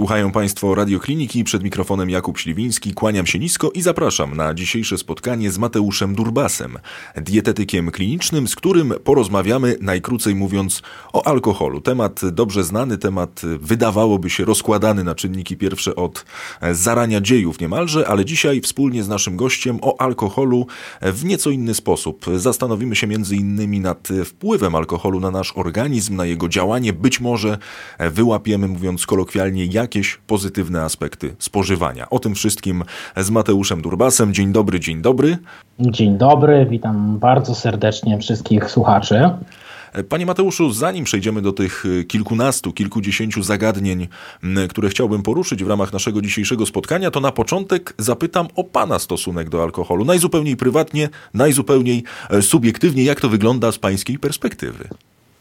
Słuchają Państwo radiokliniki przed mikrofonem Jakub Śliwiński. Kłaniam się nisko i zapraszam na dzisiejsze spotkanie z Mateuszem Durbasem, dietetykiem klinicznym, z którym porozmawiamy, najkrócej mówiąc, o alkoholu. Temat dobrze znany, temat wydawałoby się rozkładany na czynniki pierwsze od zarania dziejów niemalże, ale dzisiaj wspólnie z naszym gościem o alkoholu w nieco inny sposób. Zastanowimy się między innymi nad wpływem alkoholu na nasz organizm, na jego działanie. Być może wyłapiemy, mówiąc kolokwialnie, jak jakieś pozytywne aspekty spożywania. O tym wszystkim z Mateuszem Durbasem. Dzień dobry, dzień dobry. Dzień dobry, witam bardzo serdecznie wszystkich słuchaczy. Panie Mateuszu, zanim przejdziemy do tych kilkunastu, kilkudziesięciu zagadnień, które chciałbym poruszyć w ramach naszego dzisiejszego spotkania, to na początek zapytam o Pana stosunek do alkoholu. Najzupełniej prywatnie, najzupełniej e, subiektywnie, jak to wygląda z Pańskiej perspektywy.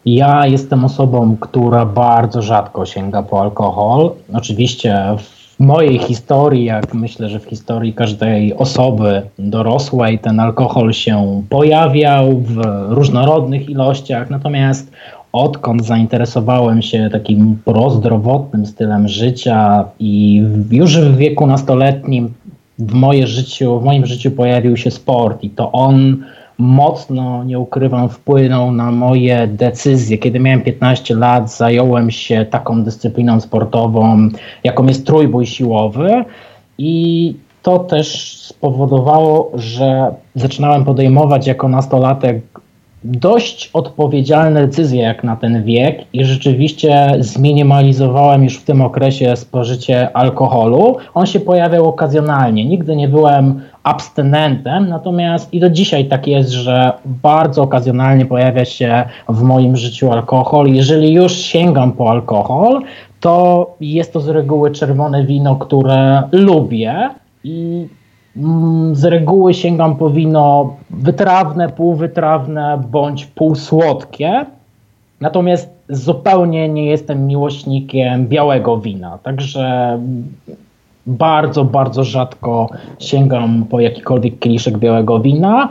Ja jestem osobą, która bardzo rzadko sięga po alkohol. Oczywiście w mojej historii, jak myślę, że w historii każdej osoby dorosłej, ten alkohol się pojawiał w różnorodnych ilościach. Natomiast odkąd zainteresowałem się takim prozdrowotnym stylem życia i już w wieku nastoletnim w, moje życiu, w moim życiu pojawił się sport i to on mocno, nie ukrywam, wpłynął na moje decyzje. Kiedy miałem 15 lat, zająłem się taką dyscypliną sportową, jaką jest trójbój siłowy i to też spowodowało, że zaczynałem podejmować jako nastolatek dość odpowiedzialne decyzje jak na ten wiek i rzeczywiście zminimalizowałem już w tym okresie spożycie alkoholu. On się pojawiał okazjonalnie. Nigdy nie byłem abstynentem, natomiast i do dzisiaj tak jest, że bardzo okazjonalnie pojawia się w moim życiu alkohol. Jeżeli już sięgam po alkohol, to jest to z reguły czerwone wino, które lubię i z reguły sięgam po wino wytrawne, półwytrawne bądź półsłodkie. Natomiast zupełnie nie jestem miłośnikiem białego wina. Także bardzo, bardzo rzadko sięgam po jakikolwiek kieliszek białego wina.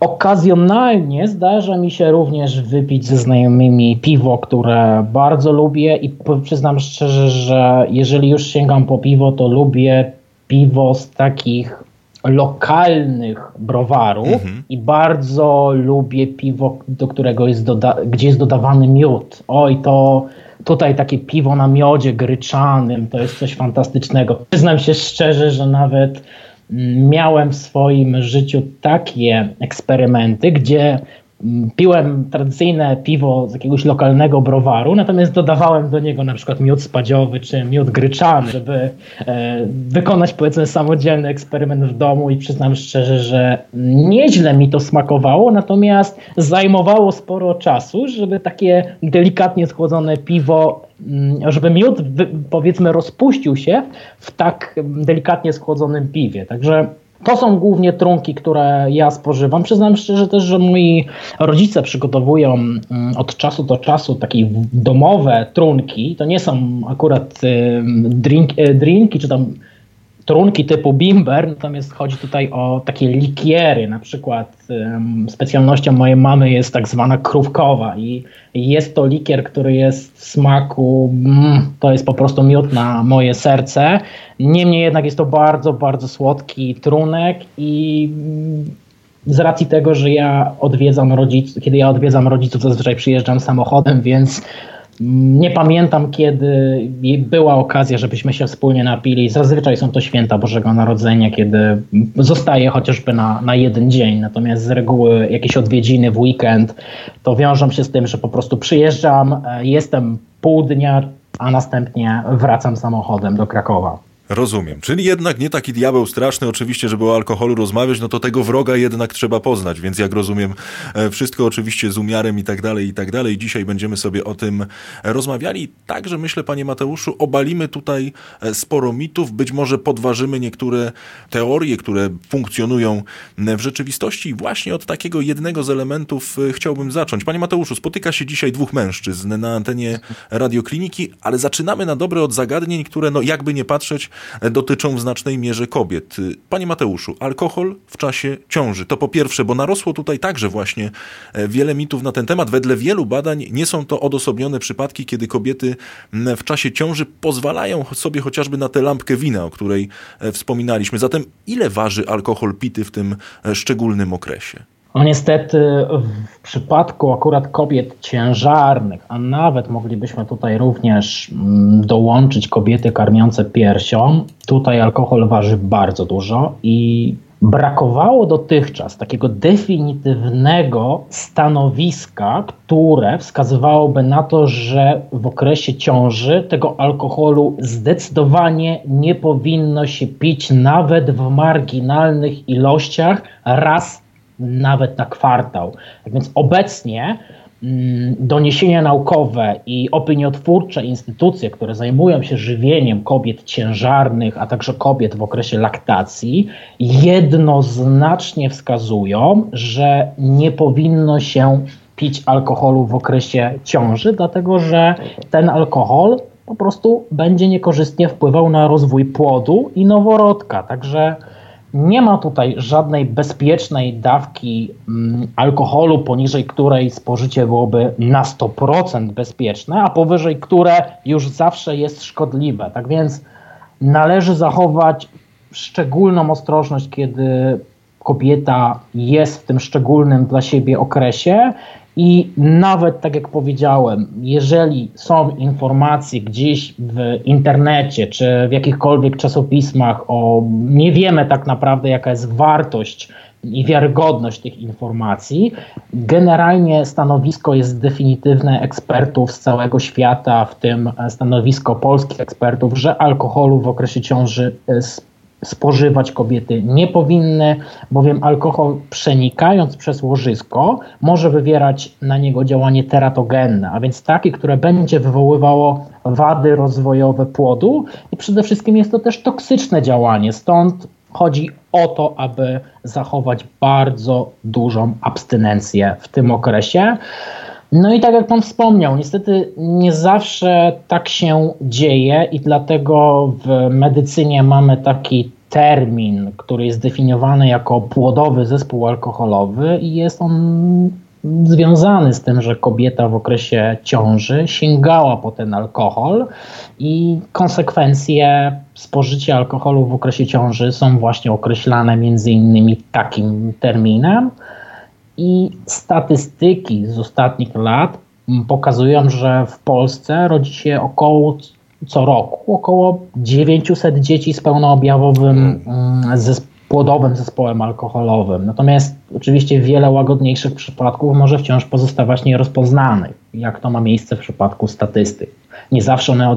Okazjonalnie zdarza mi się również wypić ze znajomymi piwo, które bardzo lubię i przyznam szczerze, że jeżeli już sięgam po piwo, to lubię piwo z takich lokalnych browarów mhm. i bardzo lubię piwo, do którego jest gdzie jest dodawany miód. Oj, to Tutaj takie piwo na miodzie gryczanym to jest coś fantastycznego. Przyznam się szczerze, że nawet mm, miałem w swoim życiu takie eksperymenty, gdzie piłem tradycyjne piwo z jakiegoś lokalnego browaru, natomiast dodawałem do niego na przykład miód spadziowy czy miód gryczany, żeby e, wykonać powiedzmy samodzielny eksperyment w domu i przyznam szczerze, że nieźle mi to smakowało, natomiast zajmowało sporo czasu, żeby takie delikatnie schłodzone piwo mm, żeby miód powiedzmy rozpuścił się w tak delikatnie schłodzonym piwie. Także to są głównie trunki, które ja spożywam. Przyznam szczerze też, że moi rodzice przygotowują mm, od czasu do czasu takie domowe trunki. To nie są akurat e, drinki czy tam trunki typu bimber, natomiast chodzi tutaj o takie likiery. Na przykład um, specjalnością mojej mamy jest tak zwana krówkowa i jest to likier, który jest w smaku, mm, to jest po prostu miód na moje serce. Niemniej jednak jest to bardzo, bardzo słodki trunek i z racji tego, że ja odwiedzam rodziców, kiedy ja odwiedzam rodziców, zazwyczaj przyjeżdżam samochodem, więc nie pamiętam, kiedy była okazja, żebyśmy się wspólnie napili. Zazwyczaj są to święta Bożego Narodzenia, kiedy zostaje chociażby na, na jeden dzień. Natomiast z reguły jakieś odwiedziny w weekend to wiążą się z tym, że po prostu przyjeżdżam, e, jestem pół dnia, a następnie wracam samochodem do Krakowa. Rozumiem. Czyli jednak nie taki diabeł straszny, oczywiście, żeby o alkoholu rozmawiać, no to tego wroga jednak trzeba poznać, więc jak rozumiem, e, wszystko oczywiście z umiarem i tak dalej, i tak dalej. Dzisiaj będziemy sobie o tym rozmawiali. Także myślę, panie Mateuszu, obalimy tutaj e, sporo mitów, być może podważymy niektóre teorie, które funkcjonują w rzeczywistości. Właśnie od takiego jednego z elementów e, chciałbym zacząć. Panie Mateuszu, spotyka się dzisiaj dwóch mężczyzn na antenie radiokliniki, ale zaczynamy na dobre od zagadnień, które, no jakby nie patrzeć, dotyczą w znacznej mierze kobiet. Panie Mateuszu, alkohol w czasie ciąży to po pierwsze, bo narosło tutaj także właśnie wiele mitów na ten temat. Wedle wielu badań nie są to odosobnione przypadki, kiedy kobiety w czasie ciąży pozwalają sobie chociażby na tę lampkę wina, o której wspominaliśmy. Zatem ile waży alkohol pity w tym szczególnym okresie? No niestety w przypadku akurat kobiet ciężarnych, a nawet moglibyśmy tutaj również mm, dołączyć kobiety karmiące piersią, tutaj alkohol waży bardzo dużo i brakowało dotychczas takiego definitywnego stanowiska, które wskazywałoby na to, że w okresie ciąży tego alkoholu zdecydowanie nie powinno się pić nawet w marginalnych ilościach raz nawet na kwartał. Tak więc obecnie mm, doniesienia naukowe i opiniotwórcze instytucje, które zajmują się żywieniem kobiet ciężarnych, a także kobiet w okresie laktacji, jednoznacznie wskazują, że nie powinno się pić alkoholu w okresie ciąży, dlatego że ten alkohol po prostu będzie niekorzystnie wpływał na rozwój płodu i noworodka. Także nie ma tutaj żadnej bezpiecznej dawki mm, alkoholu, poniżej której spożycie byłoby na 100% bezpieczne, a powyżej które już zawsze jest szkodliwe. Tak więc należy zachować szczególną ostrożność, kiedy kobieta jest w tym szczególnym dla siebie okresie i nawet tak jak powiedziałem, jeżeli są informacje gdzieś w internecie czy w jakichkolwiek czasopismach o nie wiemy tak naprawdę jaka jest wartość i wiarygodność tych informacji. Generalnie stanowisko jest definitywne ekspertów z całego świata, w tym stanowisko polskich ekspertów, że alkoholu w okresie ciąży spożywać kobiety nie powinny, bowiem alkohol przenikając przez łożysko może wywierać na niego działanie teratogenne, a więc takie, które będzie wywoływało wady rozwojowe płodu i przede wszystkim jest to też toksyczne działanie, stąd chodzi o to, aby zachować bardzo dużą abstynencję w tym okresie. No i tak jak Pan wspomniał, niestety nie zawsze tak się dzieje i dlatego w medycynie mamy taki termin, który jest definiowany jako płodowy zespół alkoholowy i jest on związany z tym, że kobieta w okresie ciąży sięgała po ten alkohol i konsekwencje spożycia alkoholu w okresie ciąży są właśnie określane między innymi takim terminem i statystyki z ostatnich lat pokazują, że w Polsce rodzi się około co roku około 900 dzieci z pełnoobjawowym mm, zespołem płodowym zespołem alkoholowym. Natomiast oczywiście wiele łagodniejszych przypadków może wciąż pozostawać nierozpoznanych, jak to ma miejsce w przypadku statystyk. Nie zawsze one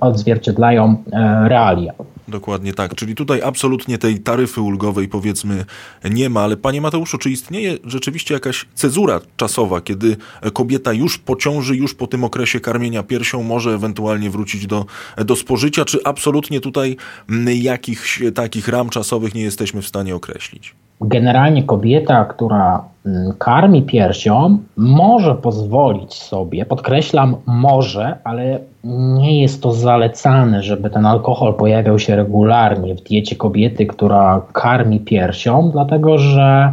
odzwierciedlają e, realia. Dokładnie tak. Czyli tutaj absolutnie tej taryfy ulgowej powiedzmy nie ma, ale panie Mateuszu, czy istnieje rzeczywiście jakaś cezura czasowa, kiedy kobieta już po ciąży, już po tym okresie karmienia piersią może ewentualnie wrócić do, do spożycia, czy absolutnie tutaj jakichś takich ram czasowych nie jesteśmy w stanie określić? Generalnie kobieta, która mm, karmi piersią, może pozwolić sobie, podkreślam, może, ale nie jest to zalecane, żeby ten alkohol pojawiał się regularnie w diecie kobiety, która karmi piersią, dlatego że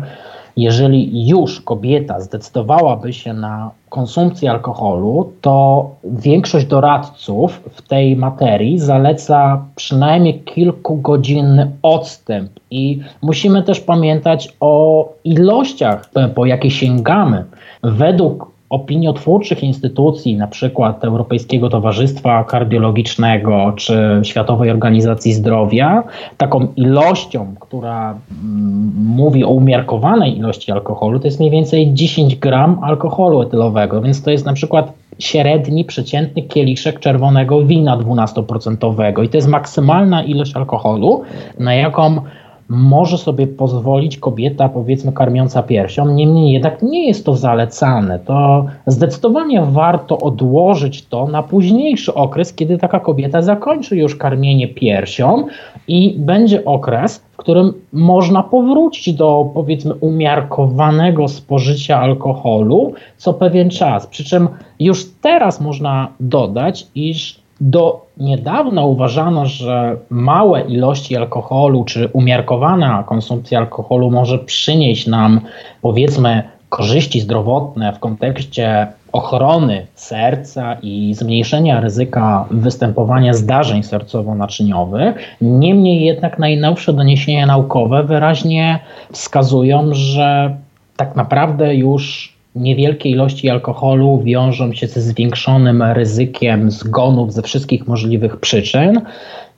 jeżeli już kobieta zdecydowałaby się na konsumpcję alkoholu, to większość doradców w tej materii zaleca przynajmniej kilkugodzinny odstęp i musimy też pamiętać o ilościach, po jakie sięgamy. Według opiniotwórczych instytucji, na przykład Europejskiego Towarzystwa Kardiologicznego czy Światowej Organizacji Zdrowia, taką ilością, która mm, mówi o umiarkowanej ilości alkoholu, to jest mniej więcej 10 gram alkoholu etylowego, więc to jest na przykład średni, przeciętny kieliszek czerwonego wina 12% i to jest maksymalna ilość alkoholu, na jaką może sobie pozwolić kobieta, powiedzmy, karmiąca piersią, niemniej jednak nie jest to zalecane. To zdecydowanie warto odłożyć to na późniejszy okres, kiedy taka kobieta zakończy już karmienie piersią i będzie okres, w którym można powrócić do, powiedzmy, umiarkowanego spożycia alkoholu co pewien czas. Przy czym już teraz można dodać, iż do niedawna uważano, że małe ilości alkoholu czy umiarkowana konsumpcja alkoholu może przynieść nam, powiedzmy, korzyści zdrowotne w kontekście ochrony serca i zmniejszenia ryzyka występowania zdarzeń sercowo-naczyniowych. Niemniej jednak najnowsze doniesienia naukowe wyraźnie wskazują, że tak naprawdę już niewielkie ilości alkoholu wiążą się ze zwiększonym ryzykiem zgonów ze wszystkich możliwych przyczyn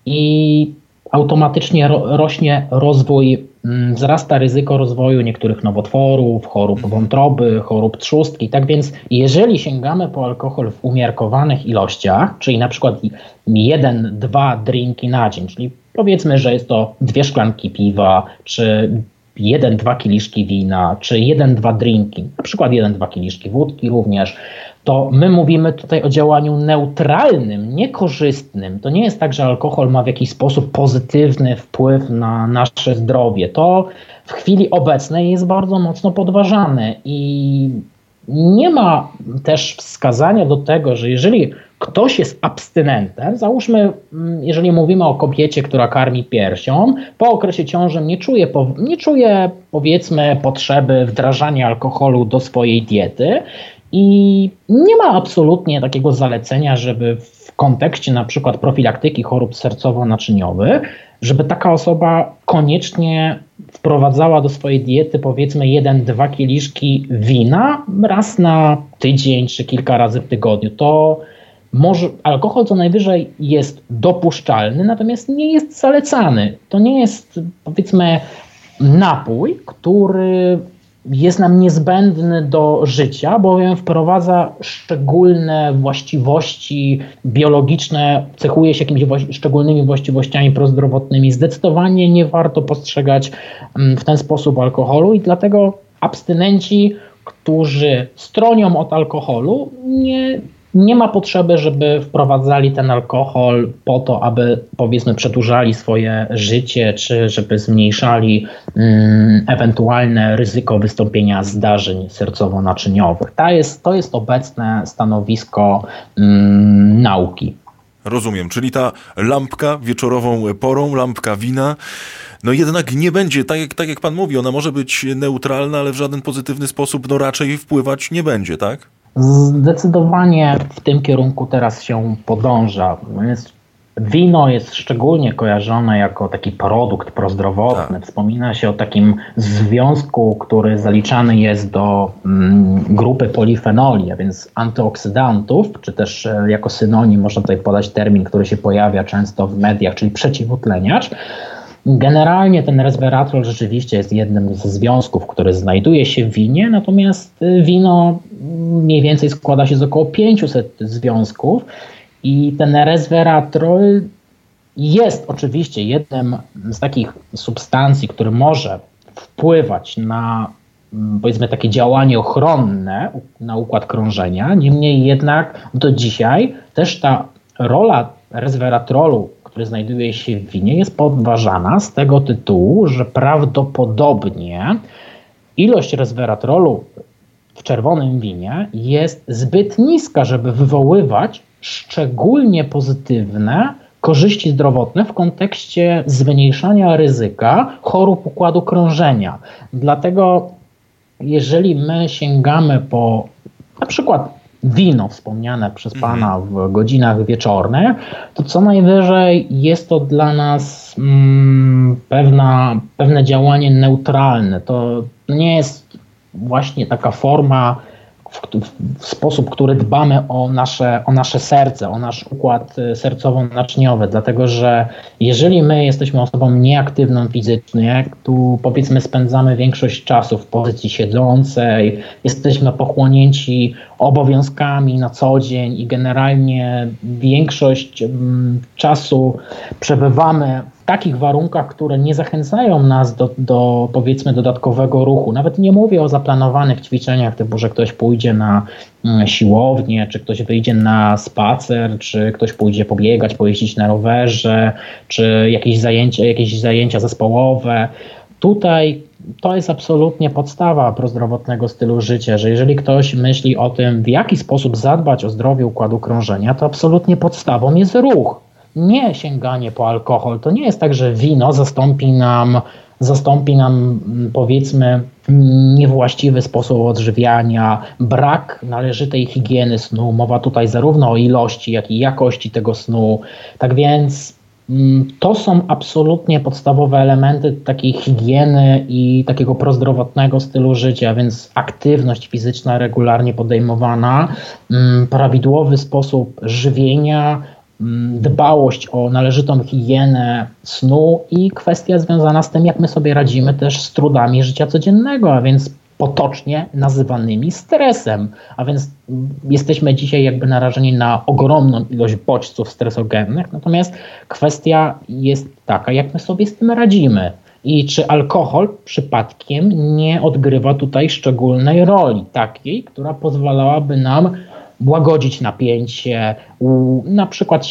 i automatycznie ro rośnie rozwój, mm, wzrasta ryzyko rozwoju niektórych nowotworów, chorób wątroby, chorób trzustki. Tak więc, jeżeli sięgamy po alkohol w umiarkowanych ilościach, czyli na przykład jeden, dwa drinki na dzień, czyli powiedzmy, że jest to dwie szklanki piwa, czy jeden, dwa kieliszki wina, czy jeden, dwa drinki, na przykład jeden, dwa kieliszki wódki również, to my mówimy tutaj o działaniu neutralnym, niekorzystnym. To nie jest tak, że alkohol ma w jakiś sposób pozytywny wpływ na nasze zdrowie. To w chwili obecnej jest bardzo mocno podważane i nie ma też wskazania do tego, że jeżeli ktoś jest abstynentem, załóżmy, mm, jeżeli mówimy o kobiecie, która karmi piersią, po okresie ciąży nie czuje, nie czuje powiedzmy potrzeby wdrażania alkoholu do swojej diety i nie ma absolutnie takiego zalecenia, żeby w kontekście na przykład profilaktyki chorób sercowo-naczyniowych, żeby taka osoba koniecznie wprowadzała do swojej diety powiedzmy jeden, dwa kieliszki wina raz na tydzień czy kilka razy w tygodniu. To może, alkohol co najwyżej jest dopuszczalny, natomiast nie jest zalecany. To nie jest powiedzmy napój, który jest nam niezbędny do życia, bowiem wprowadza szczególne właściwości biologiczne, cechuje się jakimiś szczególnymi właściwościami prozdrowotnymi. Zdecydowanie nie warto postrzegać mm, w ten sposób alkoholu i dlatego abstynenci, którzy stronią od alkoholu, nie nie ma potrzeby, żeby wprowadzali ten alkohol po to, aby powiedzmy przedłużali swoje życie, czy żeby zmniejszali mm, ewentualne ryzyko wystąpienia zdarzeń sercowo-naczyniowych. To jest, to jest obecne stanowisko mm, nauki. Rozumiem, czyli ta lampka wieczorową porą, lampka wina, no jednak nie będzie, tak jak, tak jak pan mówi, ona może być neutralna, ale w żaden pozytywny sposób no raczej wpływać nie będzie, tak? Zdecydowanie w tym kierunku teraz się podąża. Jest, wino jest szczególnie kojarzone jako taki produkt prozdrowotny. Tak. Wspomina się o takim związku, który zaliczany jest do mm, grupy polifenoli, a więc antyoksydantów, czy też e, jako synonim można tutaj podać termin, który się pojawia często w mediach, czyli przeciwutleniacz. Generalnie ten resveratrol rzeczywiście jest jednym ze związków, który znajduje się w winie, natomiast y, wino mniej więcej składa się z około 500 związków i ten resveratrol jest oczywiście jednym z takich substancji, który może wpływać na mm, powiedzmy takie działanie ochronne na układ krążenia. Niemniej jednak do dzisiaj też ta rola resveratrolu który znajduje się w winie, jest podważana z tego tytułu, że prawdopodobnie ilość resveratrolu w czerwonym winie jest zbyt niska, żeby wywoływać szczególnie pozytywne korzyści zdrowotne w kontekście zmniejszania ryzyka chorób układu krążenia. Dlatego, jeżeli my sięgamy po na przykład wino wspomniane przez mhm. Pana w godzinach wieczornych, to co najwyżej jest to dla nas mm, pewna, pewne działanie neutralne. To nie jest właśnie taka forma w, sposób, który dbamy o nasze, o nasze serce, o nasz układ y, sercowo-naczyniowy, dlatego że jeżeli my jesteśmy osobą nieaktywną fizycznie, tu powiedzmy spędzamy większość czasu w pozycji siedzącej, jesteśmy pochłonięci obowiązkami na co dzień i generalnie większość mm, czasu przebywamy takich warunkach, które nie zachęcają nas do, do powiedzmy dodatkowego ruchu. Nawet nie mówię o zaplanowanych ćwiczeniach, typu, że ktoś pójdzie na mm, siłownię, czy ktoś wyjdzie na spacer, czy ktoś pójdzie pobiegać, pojeździć na rowerze, czy jakieś zajęcia, jakieś zajęcia zespołowe. tutaj to jest absolutnie podstawa prozdrowotnego stylu życia, że jeżeli ktoś myśli o tym, w jaki sposób zadbać o zdrowie układu krążenia, to absolutnie podstawą jest ruch. Nie sięganie po alkohol. To nie jest tak, że wino zastąpi nam, zastąpi nam powiedzmy niewłaściwy sposób odżywiania, brak należytej higieny snu. Mowa tutaj zarówno o ilości, jak i jakości tego snu. Tak więc Mm, to są absolutnie podstawowe elementy takiej higieny i takiego prozdrowotnego stylu życia, więc aktywność fizyczna regularnie podejmowana, mm, prawidłowy sposób żywienia, mm, dbałość o należytą higienę snu i kwestia związana z tym, jak my sobie radzimy też z trudami życia codziennego, a więc potocznie nazywanymi stresem. A więc jesteśmy dzisiaj jakby narażeni na ogromną ilość bodźców stresogennych, natomiast kwestia jest taka, jak my sobie z tym radzimy. I czy alkohol przypadkiem nie odgrywa tutaj szczególnej roli, takiej, która pozwalałaby nam łagodzić napięcie. Na przykład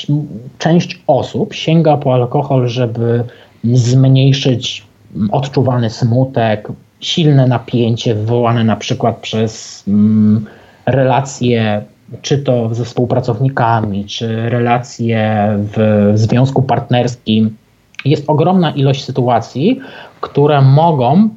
część osób sięga po alkohol, żeby zmniejszyć odczuwany smutek, silne napięcie wywołane na przykład przez mm, relacje, czy to ze współpracownikami, czy relacje w związku partnerskim. Jest ogromna ilość sytuacji, które mogą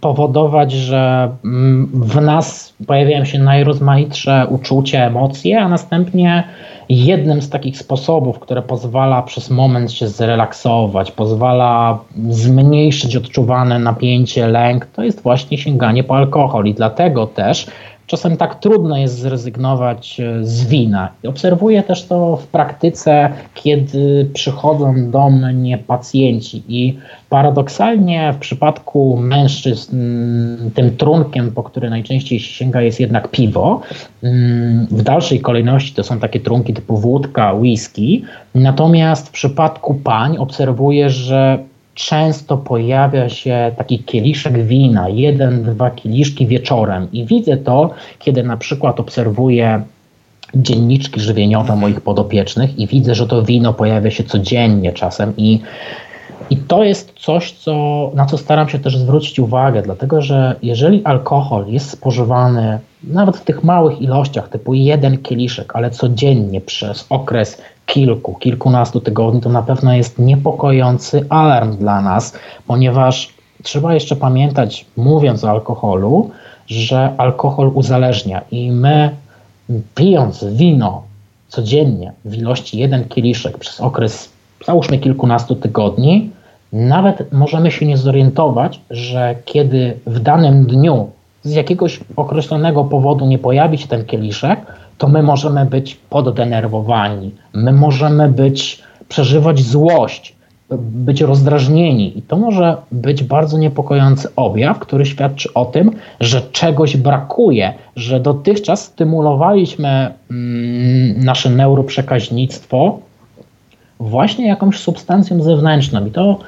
powodować, że mm, w nas pojawiają się najrozmaitsze uczucia, emocje, a następnie jednym z takich sposobów, które pozwala przez moment się zrelaksować, pozwala zmniejszyć odczuwane napięcie, lęk, to jest właśnie sięganie po alkohol. I dlatego też czasem tak trudno jest zrezygnować e, z wina. Obserwuję też to w praktyce, kiedy przychodzą do mnie pacjenci i paradoksalnie w przypadku mężczyzn mm, tym trunkiem, po który najczęściej się sięga jest jednak piwo. Mm, w dalszej kolejności to są takie trunki typu wódka, whisky. Natomiast w przypadku pań obserwuję, że często pojawia się taki kieliszek wina, jeden, dwa kieliszki wieczorem. I widzę to, kiedy na przykład obserwuję dzienniczki żywieniowe moich podopiecznych i widzę, że to wino pojawia się codziennie czasem. I i to jest coś, co, na co staram się też zwrócić uwagę, dlatego że jeżeli alkohol jest spożywany nawet w tych małych ilościach, typu jeden kieliszek, ale codziennie przez okres kilku, kilkunastu tygodni, to na pewno jest niepokojący alarm dla nas, ponieważ trzeba jeszcze pamiętać, mówiąc o alkoholu, że alkohol uzależnia i my pijąc wino codziennie w ilości jeden kieliszek przez okres załóżmy kilkunastu tygodni, nawet możemy się nie zorientować, że kiedy w danym dniu z jakiegoś określonego powodu nie pojawi się ten kieliszek, to my możemy być poddenerwowani, my możemy być, przeżywać złość, być rozdrażnieni. I to może być bardzo niepokojący objaw, który świadczy o tym, że czegoś brakuje, że dotychczas stymulowaliśmy mm, nasze neuroprzekaźnictwo właśnie jakąś substancją zewnętrzną. I to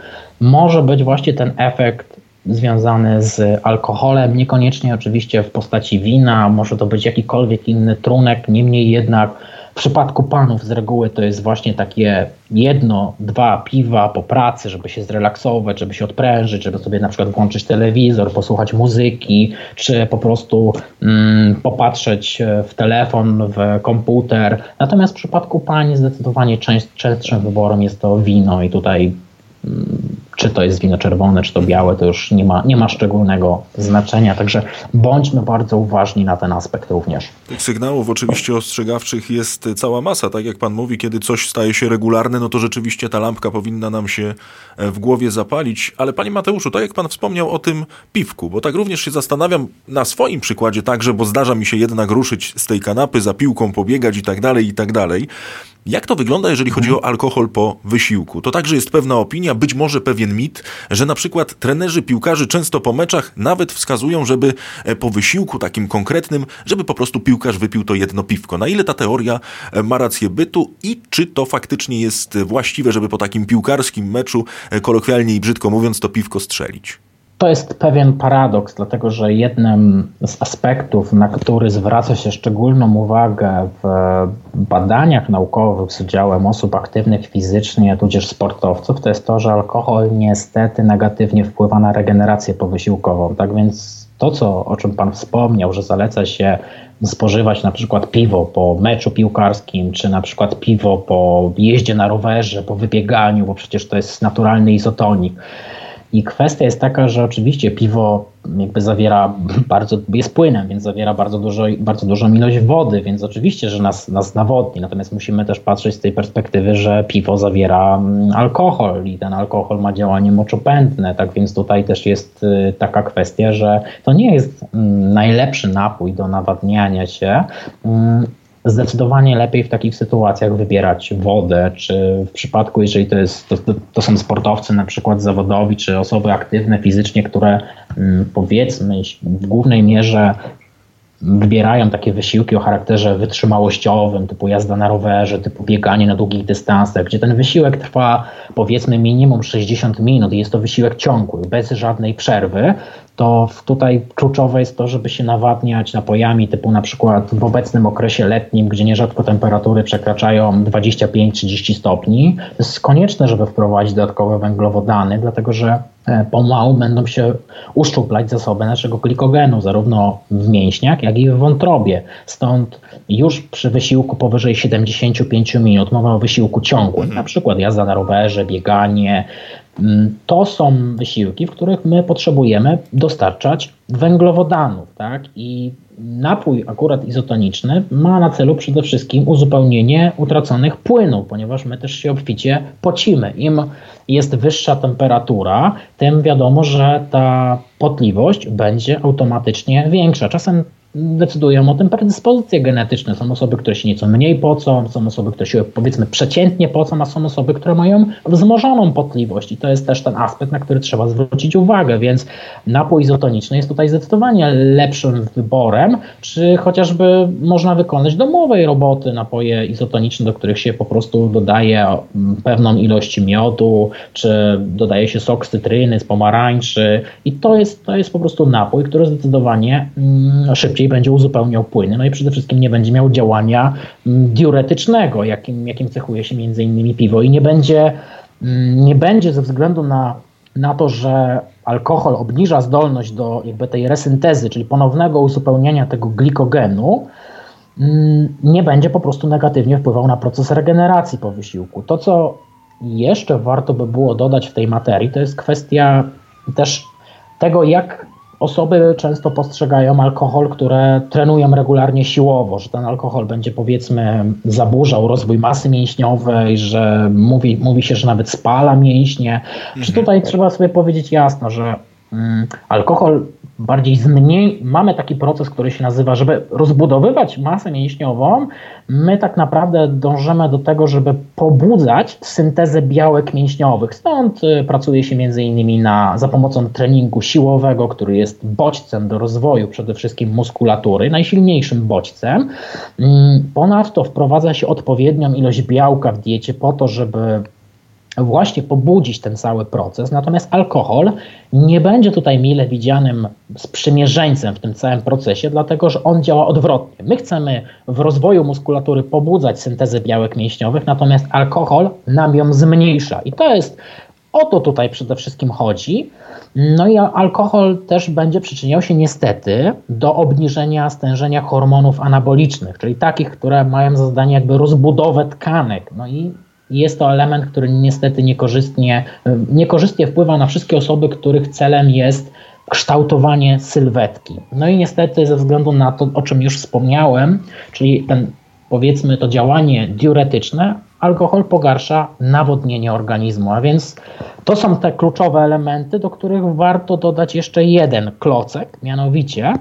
może być właśnie ten efekt związany z alkoholem, niekoniecznie oczywiście w postaci wina, może to być jakikolwiek inny trunek, niemniej jednak w przypadku panów z reguły to jest właśnie takie jedno, dwa piwa po pracy, żeby się zrelaksować, żeby się odprężyć, żeby sobie na przykład włączyć telewizor, posłuchać muzyki, czy po prostu mm, popatrzeć w telefon, w komputer. Natomiast w przypadku pani zdecydowanie częst, częstszym wyborem jest to wino i tutaj czy to jest wino czerwone, czy to białe, to już nie ma, nie ma szczególnego znaczenia. Także bądźmy bardzo uważni na ten aspekt również. Tych sygnałów oczywiście ostrzegawczych jest cała masa. Tak jak pan mówi, kiedy coś staje się regularne, no to rzeczywiście ta lampka powinna nam się e, w głowie zapalić. Ale panie Mateuszu, tak jak pan wspomniał o tym piwku, bo tak również się zastanawiam na swoim przykładzie także, bo zdarza mi się jednak ruszyć z tej kanapy, za piłką pobiegać i tak dalej, i tak dalej. Jak to wygląda, jeżeli chodzi o alkohol po wysiłku? To także jest pewna opinia, być może pewien mit, że na przykład trenerzy piłkarzy często po meczach nawet wskazują, żeby e, po wysiłku takim konkretnym, żeby po prostu piłkarz wypił to jedno piwko. Na ile ta teoria e, ma rację bytu i czy to faktycznie jest właściwe, żeby po takim piłkarskim meczu, e, kolokwialnie i brzydko mówiąc, to piwko strzelić? To jest pewien paradoks, dlatego że jednym z aspektów, na który zwraca się szczególną uwagę w badaniach naukowych z udziałem osób aktywnych fizycznie, tudzież sportowców, to jest to, że alkohol niestety negatywnie wpływa na regenerację powysiłkową. Tak więc to, co, o czym Pan wspomniał, że zaleca się spożywać na przykład piwo po meczu piłkarskim, czy na przykład piwo po jeździe na rowerze, po wybieganiu, bo przecież to jest naturalny izotonik i kwestia jest taka, że oczywiście piwo jakby zawiera bardzo, jest płynem, więc zawiera bardzo, dużo, bardzo dużą ilość wody, więc oczywiście, że nas, nas nawodni. Natomiast musimy też patrzeć z tej perspektywy, że piwo zawiera mm, alkohol i ten alkohol ma działanie moczopędne, tak więc tutaj też jest y, taka kwestia, że to nie jest mm, najlepszy napój do nawadniania się, mm, zdecydowanie lepiej w takich sytuacjach wybierać wodę, czy w przypadku, jeżeli to, jest, to, to są sportowcy na przykład zawodowi, czy osoby aktywne fizycznie, które mm, powiedzmy w głównej mierze wybierają takie wysiłki o charakterze wytrzymałościowym, typu jazda na rowerze, typu bieganie na długich dystansach, gdzie ten wysiłek trwa powiedzmy minimum 60 minut i jest to wysiłek ciągły, bez żadnej przerwy, to tutaj kluczowe jest to, żeby się nawadniać napojami typu na przykład w obecnym okresie letnim, gdzie nierzadko temperatury przekraczają 25-30 stopni. To jest konieczne, żeby wprowadzić dodatkowe węglowodany, dlatego że e, pomału będą się uszczuplać zasoby naszego glikogenu, zarówno w mięśniach, jak i w wątrobie. Stąd już przy wysiłku powyżej 75 minut, mowa o wysiłku ciągłym, na przykład jazda na rowerze, bieganie, to są wysiłki, w których my potrzebujemy dostarczać węglowodanów, tak? I napój akurat izotoniczny ma na celu przede wszystkim uzupełnienie utraconych płynów, ponieważ my też się obficie pocimy. Im jest wyższa temperatura, tym wiadomo, że ta potliwość będzie automatycznie większa. Czasem decydują o tym predyspozycje genetyczne. Są osoby, które się nieco mniej pocą, są osoby, które się powiedzmy przeciętnie pocą, a są osoby, które mają wzmożoną potliwość. I to jest też ten aspekt, na który trzeba zwrócić uwagę, więc napój izotoniczny jest tutaj zdecydowanie lepszym wyborem, czy chociażby można wykonać domowej roboty napoje izotoniczne, do których się po prostu dodaje pewną ilość miodu, czy dodaje się sok z cytryny, z pomarańczy. I to jest, to jest po prostu napój, który zdecydowanie mm, szybciej szybciej będzie uzupełniał płyny, no i przede wszystkim nie będzie miał działania mm, diuretycznego, jakim, jakim cechuje się między innymi piwo i nie będzie, mm, nie będzie ze względu na, na to, że alkohol obniża zdolność do jakby tej resyntezy, czyli ponownego uzupełniania tego glikogenu, mm, nie będzie po prostu negatywnie wpływał na proces regeneracji po wysiłku. To, co jeszcze warto by było dodać w tej materii, to jest kwestia też tego, jak osoby często postrzegają alkohol, które trenują regularnie siłowo, że ten alkohol będzie powiedzmy zaburzał rozwój masy mięśniowej, że mówi, mówi się, że nawet spala mięśnie. Mhm. Czy tutaj trzeba sobie powiedzieć jasno, że mm, alkohol bardziej zmniej, mamy taki proces, który się nazywa, żeby rozbudowywać masę mięśniową, my tak naprawdę dążymy do tego, żeby pobudzać syntezę białek mięśniowych. Stąd y, pracuje się między innymi na, za pomocą treningu siłowego, który jest bodźcem do rozwoju przede wszystkim muskulatury, najsilniejszym bodźcem. Mm, ponadto wprowadza się odpowiednią ilość białka w diecie po to, żeby właśnie pobudzić ten cały proces. Natomiast alkohol nie będzie tutaj mile widzianym sprzymierzeńcem w tym całym procesie, dlatego że on działa odwrotnie. My chcemy w rozwoju muskulatury pobudzać syntezę białek mięśniowych, natomiast alkohol nam ją zmniejsza. I to jest o to tutaj przede wszystkim chodzi. No i alkohol też będzie przyczyniał się niestety do obniżenia stężenia hormonów anabolicznych, czyli takich, które mają za zadanie jakby rozbudowę tkanek. No i jest to element, który niestety niekorzystnie, niekorzystnie wpływa na wszystkie osoby, których celem jest kształtowanie sylwetki. No i niestety ze względu na to, o czym już wspomniałem, czyli ten powiedzmy to działanie diuretyczne, alkohol pogarsza nawodnienie organizmu, a więc to są te kluczowe elementy, do których warto dodać jeszcze jeden klocek, mianowicie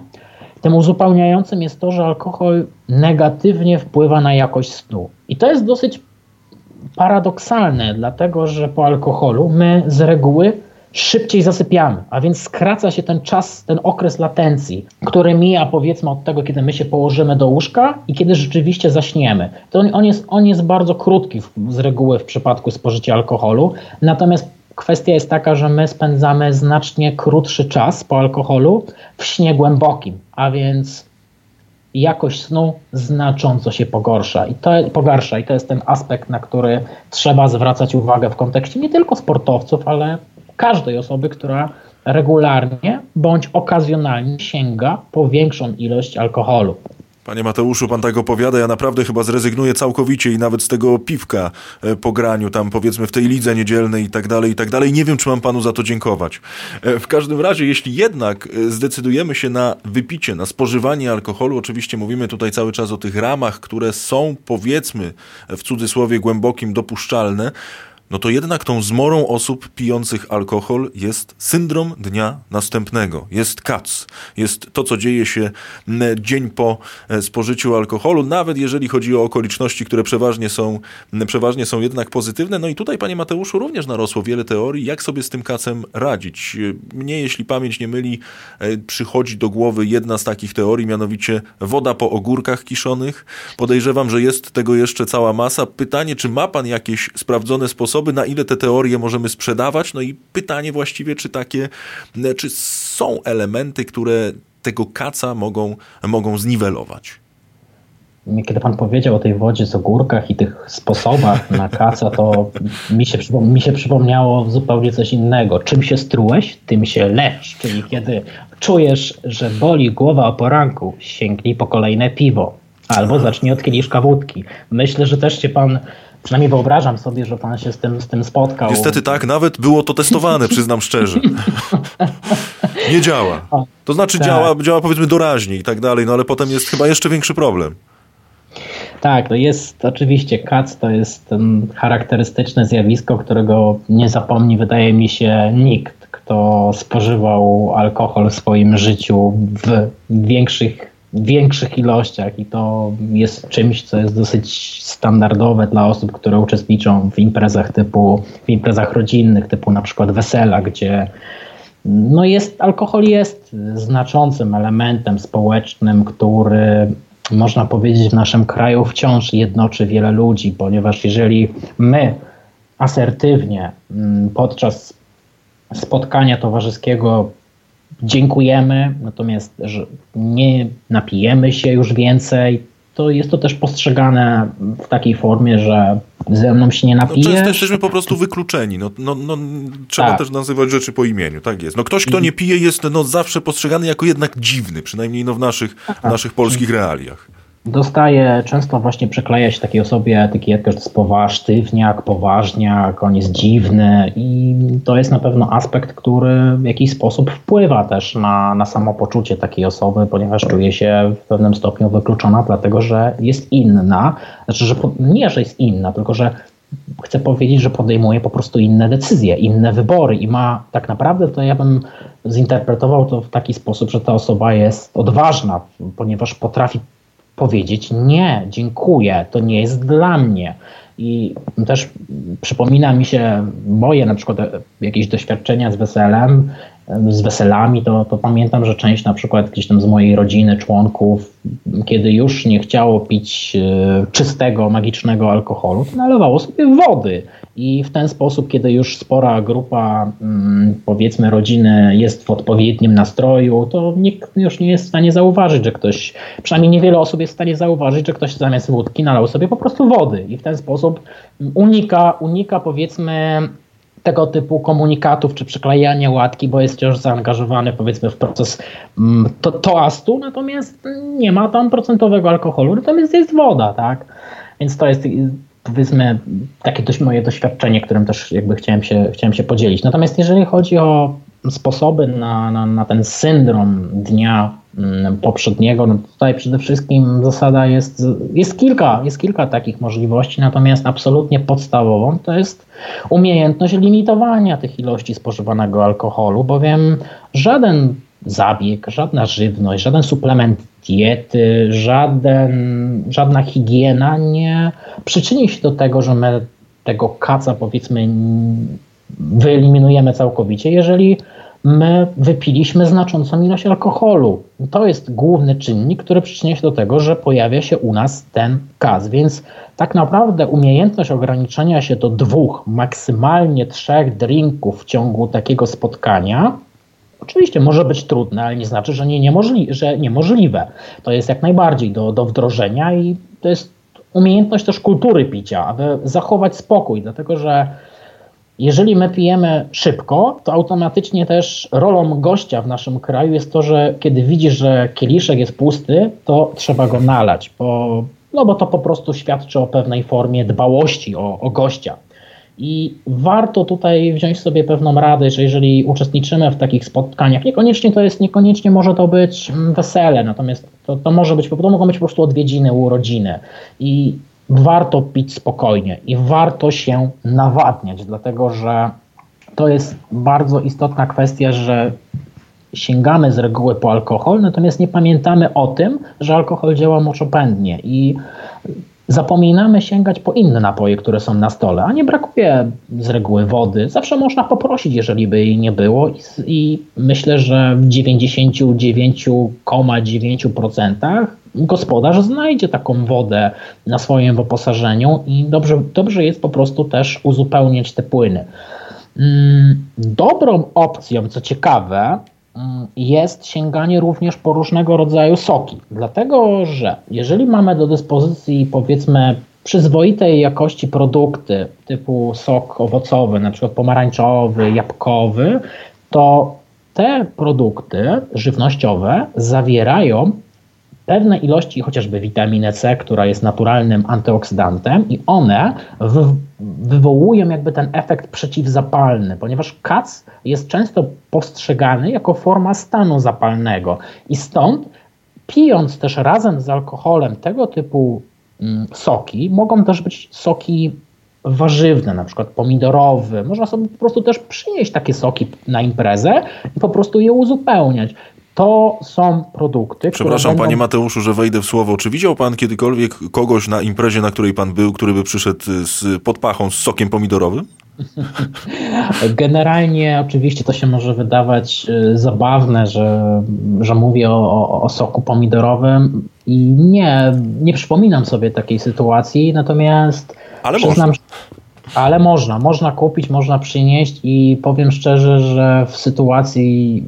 tym uzupełniającym jest to, że alkohol negatywnie wpływa na jakość snu. I to jest dosyć paradoksalne, dlatego że po alkoholu my z reguły szybciej zasypiamy, a więc skraca się ten czas, ten okres latencji, który mija powiedzmy od tego, kiedy my się położymy do łóżka i kiedy rzeczywiście zaśniemy. To on, on, jest, on jest bardzo krótki z reguły w przypadku spożycia alkoholu, natomiast kwestia jest taka, że my spędzamy znacznie krótszy czas po alkoholu w śnie głębokim, a więc jakość snu znacząco się pogorsza i to, pogarsza i to jest ten aspekt, na który trzeba zwracać uwagę w kontekście nie tylko sportowców, ale każdej osoby, która regularnie bądź okazjonalnie sięga po większą ilość alkoholu. Panie Mateuszu, pan tak opowiada, ja naprawdę chyba zrezygnuję całkowicie i nawet z tego piwka e, po graniu, tam powiedzmy w tej lidze niedzielnej i tak dalej, i tak dalej. Nie wiem, czy mam panu za to dziękować. E, w każdym razie, jeśli jednak e, zdecydujemy się na wypicie, na spożywanie alkoholu, oczywiście mówimy tutaj cały czas o tych ramach, które są powiedzmy w cudzysłowie głębokim dopuszczalne, no to jednak tą zmorą osób pijących alkohol jest syndrom dnia następnego, jest kac, jest to, co dzieje się dzień po e, spożyciu alkoholu, nawet jeżeli chodzi o okoliczności, które przeważnie są, przeważnie są jednak pozytywne. No i tutaj, panie Mateuszu, również narosło wiele teorii, jak sobie z tym kacem radzić. Mnie, jeśli pamięć nie myli, e, przychodzi do głowy jedna z takich teorii, mianowicie woda po ogórkach kiszonych. Podejrzewam, że jest tego jeszcze cała masa. Pytanie, czy ma pan jakieś sprawdzone sposoby, sposoby, na ile te teorie możemy sprzedawać. No i pytanie właściwie, czy takie, czy są elementy, które tego kaca mogą, mogą zniwelować. Kiedy pan powiedział o tej wodzie z ogórkach i tych sposobach na kaca, to mi się, mi się przypomniało zupełnie coś innego. Czym się strułeś, tym się leż. Czyli kiedy czujesz, że boli głowa o poranku, sięgnij po kolejne piwo. Albo zacznij od kieliszka wódki. Myślę, że też się pan Przynajmniej wyobrażam sobie, że pan się z tym, z tym spotkał. Niestety tak, nawet było to testowane, przyznam szczerze. Nie działa. To znaczy tak. działa, działa powiedzmy doraźnie i tak dalej, no ale potem jest chyba jeszcze większy problem. Tak, to jest oczywiście kac, to jest charakterystyczne zjawisko, którego nie zapomni, wydaje mi się, nikt, kto spożywał alkohol w swoim życiu w większych większych ilościach i to jest czymś, co jest dosyć standardowe dla osób, które uczestniczą w imprezach typu, w imprezach rodzinnych, typu na przykład wesela, gdzie no jest, alkohol jest znaczącym elementem społecznym, który można powiedzieć w naszym kraju wciąż jednoczy wiele ludzi, ponieważ jeżeli my asertywnie mm, podczas spotkania towarzyskiego dziękujemy, natomiast że nie napijemy się już więcej, to jest to też postrzegane w takiej formie, że ze mną się nie napijesz. No, często jesteśmy po prostu wykluczeni. No, no, no, trzeba tak. też nazywać rzeczy po imieniu. Tak jest. No, ktoś, kto nie pije, jest no, zawsze postrzegany jako jednak dziwny, przynajmniej no, w naszych, w naszych polskich realiach dostaje, często właśnie przykleja się takiej osobie etykietkę, że to jest poważ, sztywniak, poważniak, on jest dziwny i to jest na pewno aspekt, który w jakiś sposób wpływa też na, na samopoczucie takiej osoby, ponieważ czuje się w pewnym stopniu wykluczona, dlatego że jest inna, znaczy, że nie, że jest inna, tylko że chcę powiedzieć, że podejmuje po prostu inne decyzje, inne wybory i ma tak naprawdę to ja bym zinterpretował to w taki sposób, że ta osoba jest odważna, ponieważ potrafi powiedzieć nie, dziękuję, to nie jest dla mnie. I też przypomina mi się moje na przykład jakieś doświadczenia z weselem, z weselami, to, to pamiętam, że część na przykład gdzieś tam z mojej rodziny, członków, kiedy już nie chciało pić e, czystego, magicznego alkoholu, to nalewało sobie wody. I w ten sposób, kiedy już spora grupa, mm, powiedzmy, rodziny jest w odpowiednim nastroju, to nikt już nie jest w stanie zauważyć, że ktoś, przynajmniej niewiele osób jest w stanie zauważyć, że ktoś zamiast wódki nalał sobie po prostu wody. I w ten sposób unika, unika powiedzmy, tego typu komunikatów czy przyklejania łatki, bo jest wciąż zaangażowany powiedzmy w proces mm, to, toastu, natomiast nie ma tam procentowego alkoholu, natomiast jest woda, tak? Więc to jest powiedzmy takie dość moje doświadczenie, którym też jakby chciałem się, chciałem się podzielić. Natomiast jeżeli chodzi o sposoby na, na, na ten syndrom dnia poprzedniego, no tutaj przede wszystkim zasada jest, jest kilka, jest kilka takich możliwości, natomiast absolutnie podstawową to jest umiejętność limitowania tych ilości spożywanego alkoholu, bowiem żaden zabieg, żadna żywność, żaden suplement diety, żaden, żadna higiena nie przyczyni się do tego, że my tego kaca powiedzmy wyeliminujemy całkowicie, jeżeli my wypiliśmy znaczącą ilość alkoholu. To jest główny czynnik, który przyczynia się do tego, że pojawia się u nas ten gaz. Więc tak naprawdę umiejętność ograniczenia się do dwóch, maksymalnie trzech drinków w ciągu takiego spotkania Oczywiście może być trudne, ale nie znaczy, że, nie niemożli że niemożliwe. To jest jak najbardziej do, do wdrożenia i to jest umiejętność też kultury picia, aby zachować spokój, dlatego że jeżeli my pijemy szybko, to automatycznie też rolą gościa w naszym kraju jest to, że kiedy widzisz, że kieliszek jest pusty, to trzeba go nalać, bo, no bo to po prostu świadczy o pewnej formie dbałości o, o gościa. I warto tutaj wziąć sobie pewną radę, że jeżeli uczestniczymy w takich spotkaniach, niekoniecznie to jest, niekoniecznie może to być mm, wesele, natomiast to, to może być, to mogą być po prostu odwiedziny, urodziny. I warto pić spokojnie i warto się nawadniać, dlatego że to jest bardzo istotna kwestia, że sięgamy z reguły po alkohol, natomiast nie pamiętamy o tym, że alkohol działa moczopędnie i zapominamy sięgać po inne napoje, które są na stole, a nie brakuje z reguły wody. Zawsze można poprosić, jeżeli by jej nie było, i, i myślę, że w 99,9% gospodarz znajdzie taką wodę na swoim wyposażeniu i dobrze, dobrze jest po prostu też uzupełniać te płyny. Mm, dobrą opcją, co ciekawe, jest sięganie również po różnego rodzaju soki. Dlatego, że jeżeli mamy do dyspozycji powiedzmy przyzwoitej jakości produkty typu sok owocowy, na przykład pomarańczowy, jabłkowy, to te produkty żywnościowe zawierają pewne ilości chociażby witaminy C, która jest naturalnym antyoksydantem i one wywołują jakby ten efekt przeciwzapalny, ponieważ kac jest często postrzegany jako forma stanu zapalnego i stąd pijąc też razem z alkoholem tego typu mm, soki, mogą też być soki warzywne, na przykład pomidorowy. Można sobie po prostu też przynieść takie soki na imprezę i po prostu je uzupełniać to są produkty. Przepraszam, będą... panie Mateuszu, że wejdę w słowo. Czy widział pan kiedykolwiek kogoś na imprezie, na której pan był, który by przyszedł z podpachą z sokiem pomidorowym? Generalnie oczywiście to się może wydawać y, zabawne, że, że mówię o, o, soku pomidorowym i nie, nie przypominam sobie takiej sytuacji, natomiast ale przyznam, można. Ale można, można kupić, można przynieść i powiem szczerze, że w sytuacji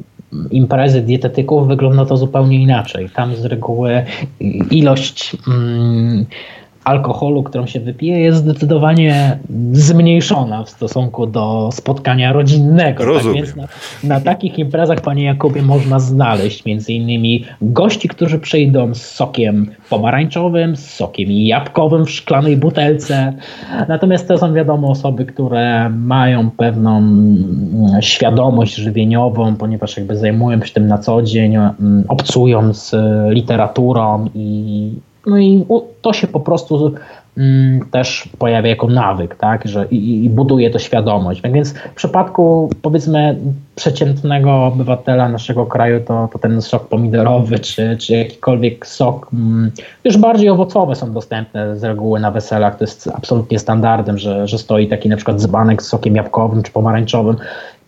imprezy dietetyków wygląda to zupełnie inaczej. Tam z reguły ilość mm, alkoholu, którą się wypije, jest zdecydowanie zmniejszona w stosunku do spotkania rodzinnego. Tak Rozumiem. Tak więc na, na, takich imprezach, panie Jakubie, można znaleźć między innymi gości, którzy przyjdą z sokiem pomarańczowym, z sokiem jabłkowym w szklanej butelce. Natomiast to są wiadomo osoby, które mają pewną mm, świadomość żywieniową, ponieważ jakby zajmują się tym na co dzień, mm, obcują z literaturą i no i to się po prostu mm, też pojawia jako nawyk, tak, że i, i, buduje to świadomość. Tak więc w przypadku powiedzmy przeciętnego obywatela naszego kraju to, to ten sok pomidorowy czy, czy jakikolwiek sok mm, już bardziej owocowe są dostępne z reguły na weselach. To jest absolutnie standardem, że, że stoi taki na przykład dzbanek z sokiem jabłkowym czy pomarańczowym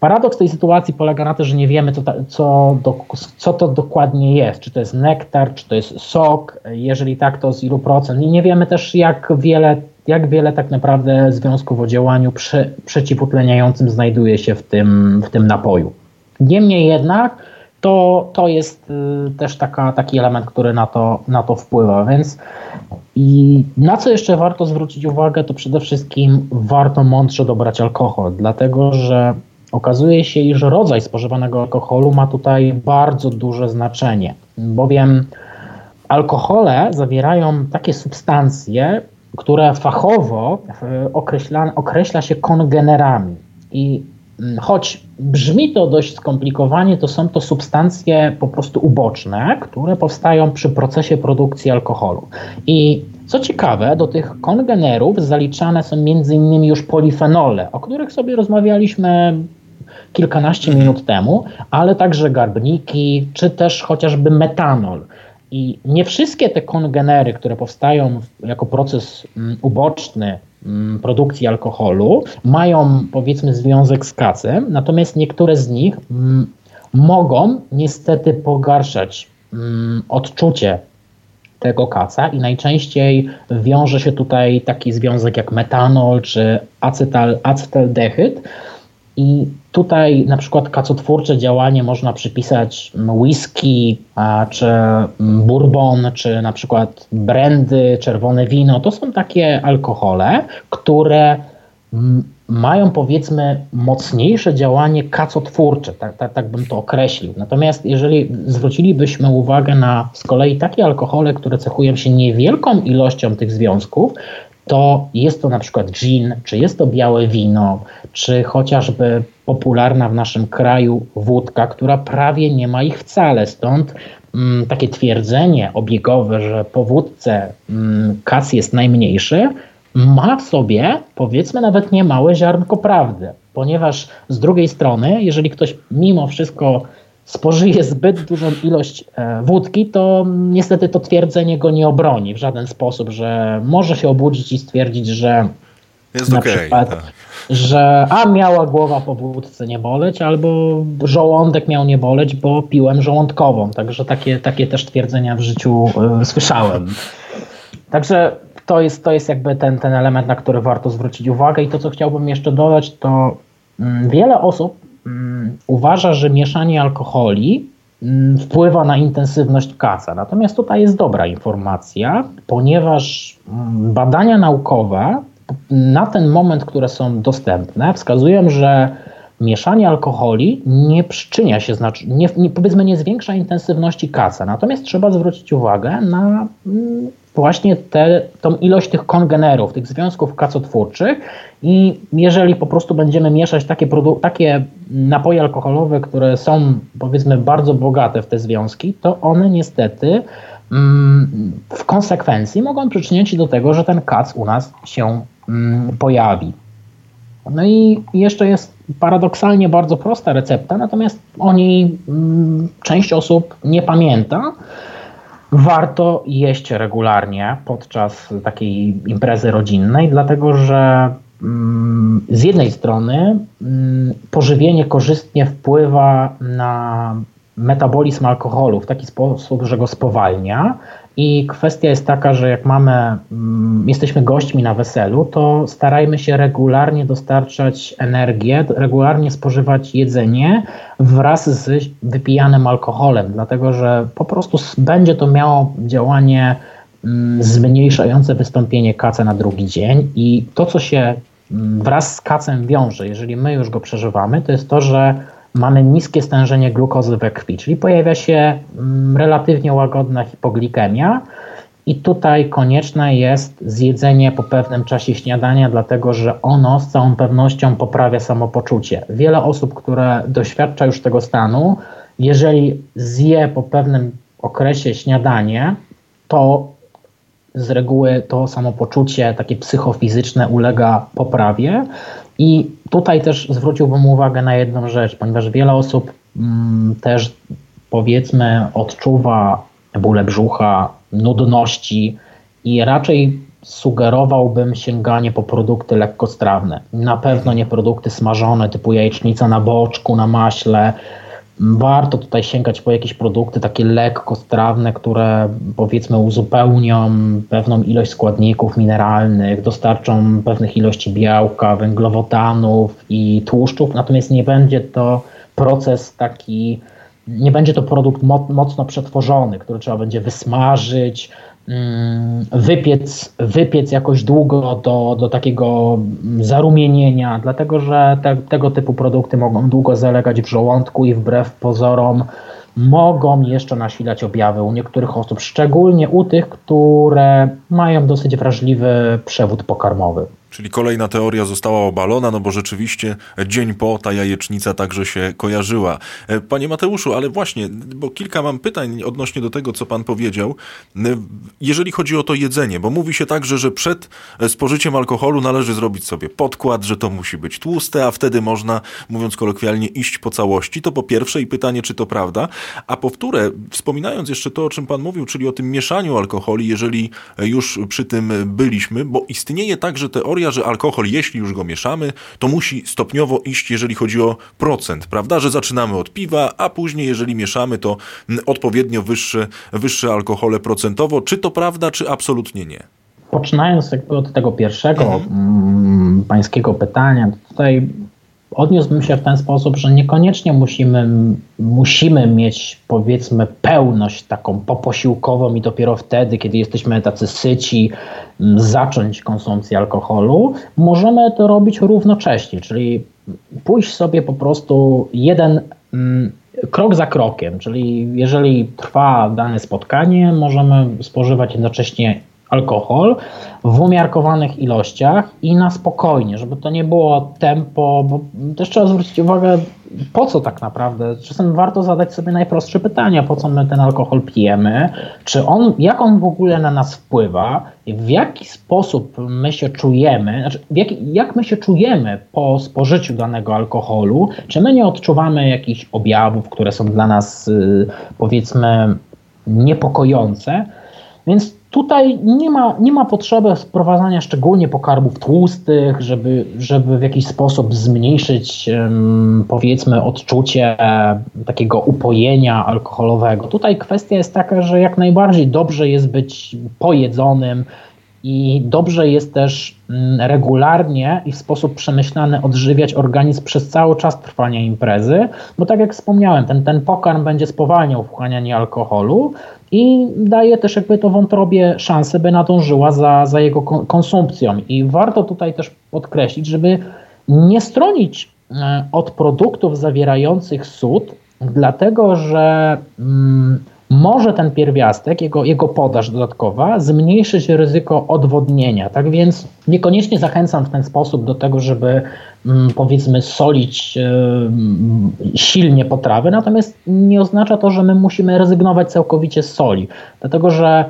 Paradoks tej sytuacji polega na tym, że nie wiemy, co, ta, co, do, co to dokładnie jest. Czy to jest nektar, czy to jest sok, jeżeli tak, to z ilu procent. I nie wiemy też, jak wiele, jak wiele tak naprawdę związków o działaniu prze, przeciwutleniającym znajduje się w tym, w tym napoju. Niemniej jednak, to, to jest y, też taka, taki element, który na to, na to wpływa. Więc i na co jeszcze warto zwrócić uwagę, to przede wszystkim warto mądrze dobrać alkohol, dlatego że Okazuje się, iż rodzaj spożywanego alkoholu ma tutaj bardzo duże znaczenie, bowiem alkohole zawierają takie substancje, które fachowo e, określa, określa się kongenerami. I mm, choć brzmi to dość skomplikowanie, to są to substancje po prostu uboczne, które powstają przy procesie produkcji alkoholu. I co ciekawe, do tych kongenerów zaliczane są m.in. już polifenole, o których sobie rozmawialiśmy kilkanaście minut temu, ale także garbniki, czy też chociażby metanol. I nie wszystkie te kongenery, które powstają jako proces mm, uboczny mm, produkcji alkoholu, mają powiedzmy związek z kacem, natomiast niektóre z nich mm, mogą niestety pogarszać odczucie tego kaca i najczęściej wiąże się tutaj taki związek jak metanol czy acetal, acetaldehyd. I tutaj na przykład kacotwórcze działanie można przypisać whisky, czy bourbon, czy na przykład brandy, czerwone wino. To są takie alkohole, które mają powiedzmy mocniejsze działanie kacotwórcze, tak, tak, tak bym to określił. Natomiast jeżeli zwrócilibyśmy uwagę na z kolei takie alkohole, które cechują się niewielką ilością tych związków, to jest to na przykład gin, czy jest to białe wino, czy chociażby popularna w naszym kraju wódka, która prawie nie ma ich wcale. Stąd mm, takie twierdzenie obiegowe, że po wódce mm, kac jest najmniejszy, ma w sobie, powiedzmy, nawet nie małe ziarnko prawdy, ponieważ z drugiej strony, jeżeli ktoś mimo wszystko spożyje zbyt dużą ilość e, wódki, to niestety to twierdzenie go nie obroni w żaden sposób, że może się obudzić i stwierdzić, że jest na okay, przykład, tak. że a miała głowa po wódce nie boleć, albo żołądek miał nie boleć, bo piłem żołądkową. Także takie, takie też twierdzenia w życiu y, słyszałem. Także to jest, to jest jakby ten, ten element, na który warto zwrócić uwagę. I to, co chciałbym jeszcze dodać, to mm, wiele osób mm, uważa, że mieszanie alkoholi mm, wpływa na intensywność kaca. Natomiast tutaj jest dobra informacja, ponieważ badania naukowe na ten moment, które są dostępne, wskazują, że mieszanie alkoholi nie przyczynia się, znaczy, nie, nie, powiedzmy nie zwiększa intensywności kaca. Natomiast trzeba zwrócić uwagę na właśnie te, tą ilość tych kongenerów, tych związków kacotwórczych i jeżeli po prostu będziemy mieszać takie, takie napoje alkoholowe, które są powiedzmy bardzo bogate w te związki, to one niestety mm, w konsekwencji mogą przyczynić się do tego, że ten kac u nas się mm, pojawi. No i jeszcze jest paradoksalnie bardzo prosta recepta, natomiast o niej mm, część osób nie pamięta. Warto jeść regularnie podczas takiej imprezy rodzinnej, dlatego że mm, z jednej strony mm, pożywienie korzystnie wpływa na metabolizm alkoholu w taki sposób, że go spowalnia. I kwestia jest taka, że jak mamy, mm, jesteśmy gośćmi na weselu, to starajmy się regularnie dostarczać energię, regularnie spożywać jedzenie wraz z wypijanym alkoholem, dlatego że po prostu będzie to miało działanie mm, zmniejszające wystąpienie kaca na drugi dzień. I to, co się mm, wraz z kacem wiąże, jeżeli my już go przeżywamy, to jest to, że mamy niskie stężenie glukozy we krwi, czyli pojawia się mm, relatywnie łagodna hipoglikemia. I tutaj konieczne jest zjedzenie po pewnym czasie śniadania, dlatego że ono z całą pewnością poprawia samopoczucie. Wiele osób, które doświadcza już tego stanu, jeżeli zje po pewnym okresie śniadanie, to z reguły to samopoczucie takie psychofizyczne ulega poprawie. I tutaj też zwróciłbym uwagę na jedną rzecz, ponieważ wiele osób mm, też powiedzmy odczuwa bóle brzucha, nudności i raczej sugerowałbym sięganie po produkty lekkostrawne. Na pewno nie produkty smażone typu jajecznica na boczku, na maśle, warto tutaj sięgać po jakieś produkty takie lekko strawne, które powiedzmy uzupełnią pewną ilość składników mineralnych, dostarczą pewnych ilości białka, węglowodanów i tłuszczów, natomiast nie będzie to proces taki, nie będzie to produkt mocno przetworzony, który trzeba będzie wysmażyć, wypiec, wypiec jakoś długo do, do takiego zarumienienia, dlatego że te, tego typu produkty mogą długo zalegać w żołądku i wbrew pozorom mogą jeszcze nasilać objawy u niektórych osób, szczególnie u tych, które mają dosyć wrażliwy przewód pokarmowy. Czyli kolejna teoria została obalona, no bo rzeczywiście dzień po ta jajecznica także się kojarzyła. E, panie Mateuszu, ale właśnie, bo kilka mam pytań odnośnie do tego, co pan powiedział. E, jeżeli chodzi o to jedzenie, bo mówi się także, że przed e, spożyciem alkoholu należy zrobić sobie podkład, że to musi być tłuste, a wtedy można, mówiąc kolokwialnie, iść po całości. To po pierwsze i pytanie, czy to prawda. A po wtóre, wspominając jeszcze to, o czym pan mówił, czyli o tym mieszaniu alkoholi, jeżeli już przy tym byliśmy, bo istnieje także teoria, teoria, że alkohol, jeśli już go mieszamy, to musi stopniowo iść, jeżeli chodzi o procent, prawda? Że zaczynamy od piwa, a później, jeżeli mieszamy, to odpowiednio wyższe, wyższe alkohole procentowo. Czy to prawda, czy absolutnie nie? Poczynając jakby od tego pierwszego mhm. Mm, pańskiego pytania, tutaj odniósłbym się w ten sposób, że niekoniecznie musimy, musimy mieć powiedzmy pełność taką poposiłkową i dopiero wtedy, kiedy jesteśmy tacy syci, zacząć konsumpcję alkoholu. Możemy to robić równocześnie, czyli pójść sobie po prostu jeden krok za krokiem, czyli jeżeli trwa dane spotkanie, możemy spożywać jednocześnie alkohol w umiarkowanych ilościach i na spokojnie, żeby to nie było tempo, bo też trzeba zwrócić uwagę, po co tak naprawdę. Czasem warto zadać sobie najprostsze pytania, po co my ten alkohol pijemy, czy on, jak on w ogóle na nas wpływa, w jaki sposób my się czujemy, znaczy jak, jak my się czujemy po spożyciu danego alkoholu, czy my nie odczuwamy jakichś objawów, które są dla nas y, powiedzmy niepokojące. Więc Tutaj nie ma, nie ma potrzeby wprowadzania szczególnie pokarmów tłustych, żeby, żeby w jakiś sposób zmniejszyć powiedzmy odczucie takiego upojenia alkoholowego. Tutaj kwestia jest taka, że jak najbardziej dobrze jest być pojedzonym i dobrze jest też mm, regularnie i w sposób przemyślany odżywiać organizm przez cały czas trwania imprezy, bo tak jak wspomniałem, ten, ten pokarm będzie spowalniał wchłanianie alkoholu, i daje też jakby to wątrobie szansę, by nadążyła za, za jego konsumpcją. I warto tutaj też podkreślić, żeby nie stronić e, od produktów zawierających sód, dlatego że mm, może ten pierwiastek, jego, jego podaż dodatkowa, zmniejszyć ryzyko odwodnienia. Tak więc niekoniecznie zachęcam w ten sposób do tego, żeby mm, powiedzmy solić silnie potrawy, natomiast nie oznacza to, że my musimy rezygnować całkowicie z soli, dlatego że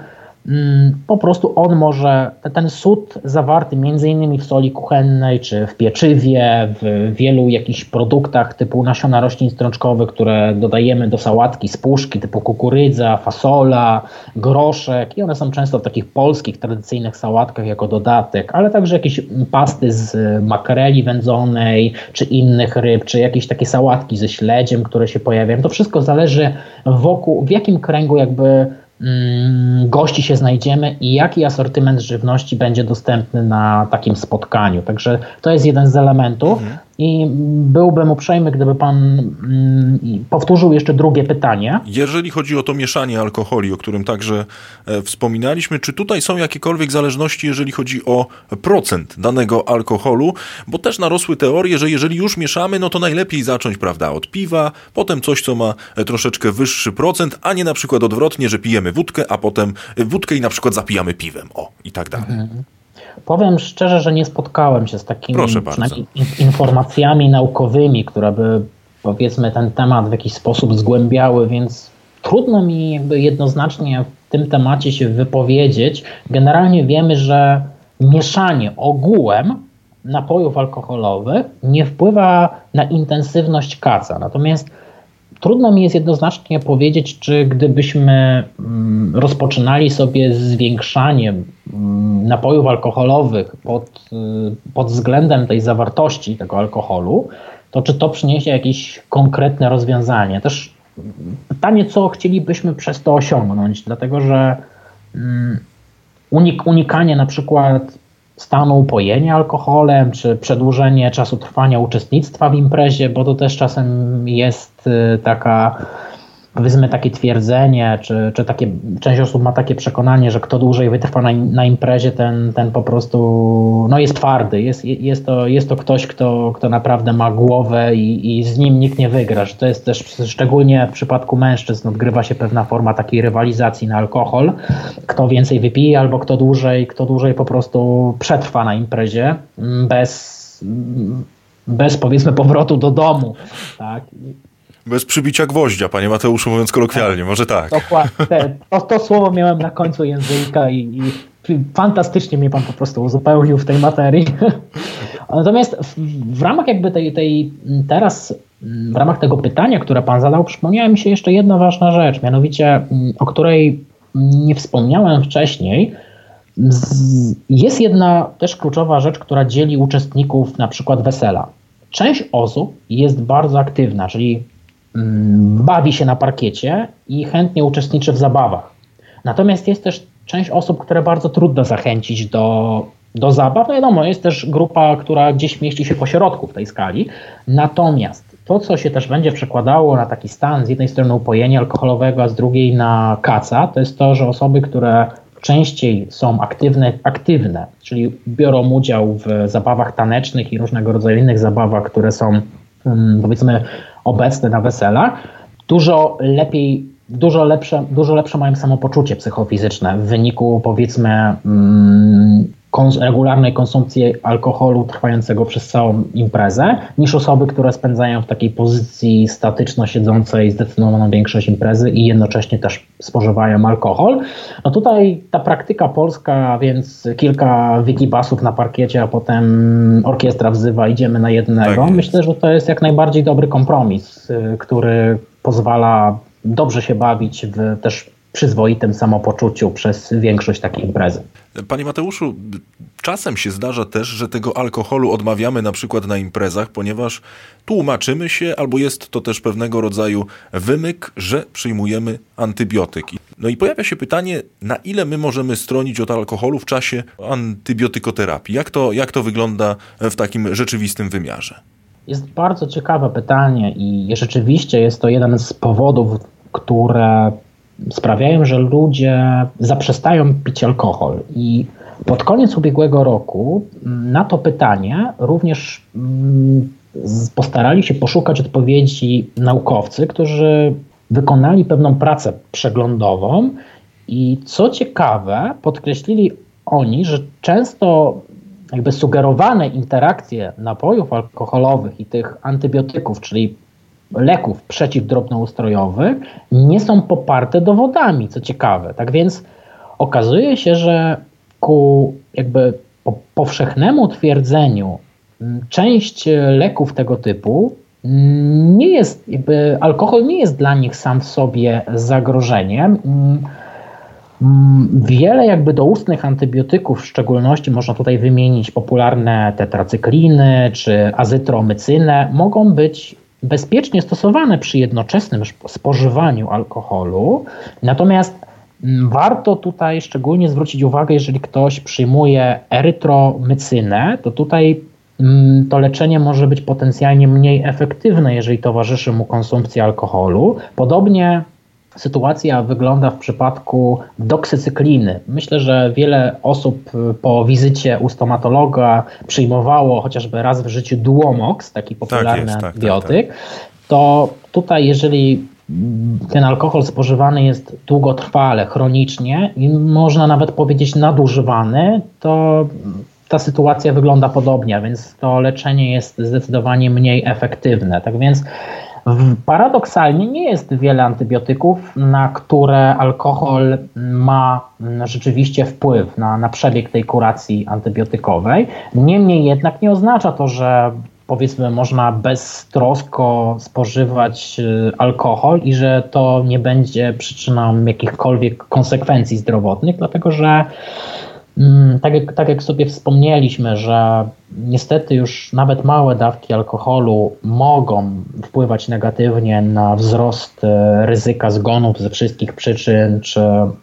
po prostu on może, ten sód zawarty między innymi w soli kuchennej, czy w pieczywie, w wielu jakichś produktach typu nasiona roślin strączkowych, które dodajemy do sałatki z puszki typu kukurydza, fasola, groszek i one są często w takich polskich, tradycyjnych sałatkach jako dodatek, ale także jakieś pasty z makreli wędzonej, czy innych ryb, czy jakieś takie sałatki ze śledziem, które się pojawiają. To wszystko zależy wokół, w jakim kręgu jakby Mm, gości się znajdziemy i jaki asortyment żywności będzie dostępny na takim spotkaniu. Także to jest jeden z elementów. Mhm. I byłbym uprzejmy, gdyby pan mm, powtórzył jeszcze drugie pytanie. Jeżeli chodzi o to mieszanie alkoholi, o którym także e, wspominaliśmy, czy tutaj są jakiekolwiek zależności, jeżeli chodzi o procent danego alkoholu? Bo też narosły teorie, że jeżeli już mieszamy, no to najlepiej zacząć, prawda, od piwa, potem coś, co ma e, troszeczkę wyższy procent, a nie na przykład odwrotnie, że pijemy wódkę, a potem wódkę i na przykład zapijamy piwem, o, i tak dalej. Mhm. Powiem szczerze, że nie spotkałem się z takimi informacjami naukowymi, które by powiedzmy ten temat w jakiś sposób zgłębiały, więc trudno mi jakby jednoznacznie w tym temacie się wypowiedzieć. Generalnie wiemy, że mieszanie ogółem napojów alkoholowych nie wpływa na intensywność kaca. Natomiast Trudno mi jest jednoznacznie powiedzieć, czy gdybyśmy mm, rozpoczynali sobie zwiększanie mm, napojów alkoholowych pod, y, pod względem tej zawartości tego alkoholu, to czy to przyniesie jakieś konkretne rozwiązanie? Też pytanie, co chcielibyśmy przez to osiągnąć, dlatego że mm, unik, unikanie na przykład stanu upojenia alkoholem, czy przedłużenie czasu trwania uczestnictwa w imprezie, bo to też czasem jest y, taka powiedzmy takie twierdzenie, czy, czy takie, część osób ma takie przekonanie, że kto dłużej wytrwa na, na imprezie, ten, ten po prostu no jest twardy. Jest, jest, to, jest to ktoś, kto, kto naprawdę ma głowę i, i z nim nikt nie wygra. To jest też szczególnie w przypadku mężczyzn odgrywa się pewna forma takiej rywalizacji na alkohol. Kto więcej wypije albo kto dłużej, kto dłużej po prostu przetrwa na imprezie bez bez powiedzmy powrotu do domu. Tak? Bez przybicia gwoździa, panie Mateuszu, mówiąc kolokwialnie, może tak. Dokładnie. To, to słowo miałem na końcu języka i, i fantastycznie mnie pan po prostu uzupełnił w tej materii. Natomiast w, w, ramach jakby tej, tej teraz, w ramach tego pytania, które pan zadał, przypomniała mi się jeszcze jedna ważna rzecz, mianowicie o której nie wspomniałem wcześniej, Jest jedna też kluczowa rzecz, która dzieli uczestników na przykład wesela. Część osób jest bardzo aktywna, czyli mm, bawi się na parkiecie i chętnie uczestniczy w zabawach. Natomiast jest też część osób, które bardzo trudno zachęcić do, do zabaw. No wiadomo, jest też grupa, która gdzieś mieści się po środku w tej skali. Natomiast to, co się też będzie przekładało na taki stan, z jednej strony upojenia alkoholowego, a z drugiej na kaca, to jest to, że osoby, które częściej są aktywne, aktywne, czyli biorą udział w zabawach tanecznych i różnego rodzaju innych zabawach, które są mm, powiedzmy obecne na weselach, dużo lepiej dużo lepsze, dużo lepsze mają samopoczucie psychofizyczne w wyniku powiedzmy mm, kons regularnej konsumpcji alkoholu trwającego przez całą imprezę, niż osoby, które spędzają w takiej pozycji statyczno siedzącej zdecydowaną większość imprezy i jednocześnie też spożywają alkohol. No tutaj ta praktyka polska, więc kilka wikibasów na parkiecie, a potem orkiestra wzywa, idziemy na jednego. Tak Myślę, że to jest jak najbardziej dobry kompromis, y, który pozwala dobrze się bawić w też przyzwoitym samopoczuciu przez większość takiej imprezy. Panie Mateuszu, czasem się zdarza też, że tego alkoholu odmawiamy na przykład na imprezach, ponieważ tłumaczymy się, albo jest to też pewnego rodzaju wymyk, że przyjmujemy antybiotyki. No i pojawia się pytanie, na ile my możemy stronić od alkoholu w czasie antybiotykoterapii? Jak to, jak to wygląda w takim rzeczywistym wymiarze? Jest bardzo ciekawe pytanie i rzeczywiście jest to jeden z powodów, które sprawiają, że ludzie zaprzestają pić alkohol. I pod koniec ubiegłego roku na to pytanie również mm, postarali się poszukać odpowiedzi naukowcy, którzy wykonali pewną pracę przeglądową i co ciekawe, podkreślili oni, że często jakby sugerowane interakcje napojów alkoholowych i tych antybiotyków, czyli leków przeciwdrobnoustrojowych nie są poparte dowodami, co ciekawe. Tak więc okazuje się, że ku jakby powszechnemu twierdzeniu część leków tego typu nie jest, jakby alkohol nie jest dla nich sam w sobie zagrożeniem. Wiele jakby doustnych antybiotyków, w szczególności można tutaj wymienić popularne tetracykliny czy azytromycynę, mogą być bezpiecznie stosowane przy jednoczesnym spożywaniu alkoholu. Natomiast mm, warto tutaj szczególnie zwrócić uwagę, jeżeli ktoś przyjmuje erytromycynę, to tutaj mm, to leczenie może być potencjalnie mniej efektywne, jeżeli towarzyszy mu konsumpcja alkoholu. Podobnie sytuacja wygląda w przypadku doksycykliny. Myślę, że wiele osób y, po wizycie u stomatologa przyjmowało chociażby raz w życiu Duomox, taki popularny tak jest, antybiotyk. Tak, tak, tak. To tutaj, jeżeli ten alkohol spożywany jest długotrwale, chronicznie i można nawet powiedzieć nadużywany, to ta sytuacja wygląda podobnie, więc to leczenie jest zdecydowanie mniej efektywne. Tak więc Paradoksalnie nie jest wiele antybiotyków, na które alkohol ma rzeczywiście wpływ na, na przebieg tej kuracji antybiotykowej. Niemniej jednak nie oznacza to, że powiedzmy można beztrosko spożywać y, alkohol i że to nie będzie przyczyną jakichkolwiek konsekwencji zdrowotnych, dlatego że Mm, tak jak, tak jak sobie wspomnieliśmy, że niestety już nawet małe dawki alkoholu mogą wpływać negatywnie na wzrost e, ryzyka zgonów ze wszystkich przyczyn, czy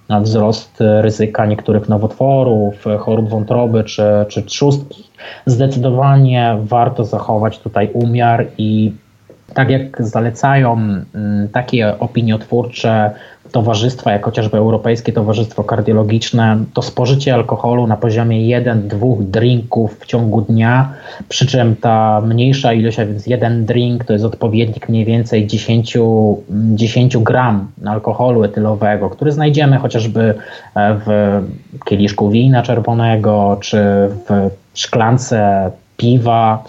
na wzrost ryzyka niektórych nowotworów, chorób wątroby czy, czy trzustki. Zdecydowanie warto zachować tutaj umiar i tak jak zalecają mm, takie opiniotwórcze towarzystwa, jak chociażby Europejskie Towarzystwo Kardiologiczne, to spożycie alkoholu na poziomie 1-2 drinków w ciągu dnia, przy czym ta mniejsza ilość, a więc jeden drink to jest odpowiednik mniej więcej 10, 10 gram alkoholu etylowego, który znajdziemy chociażby e, w kieliszku wina czerwonego, czy w szklance piwa,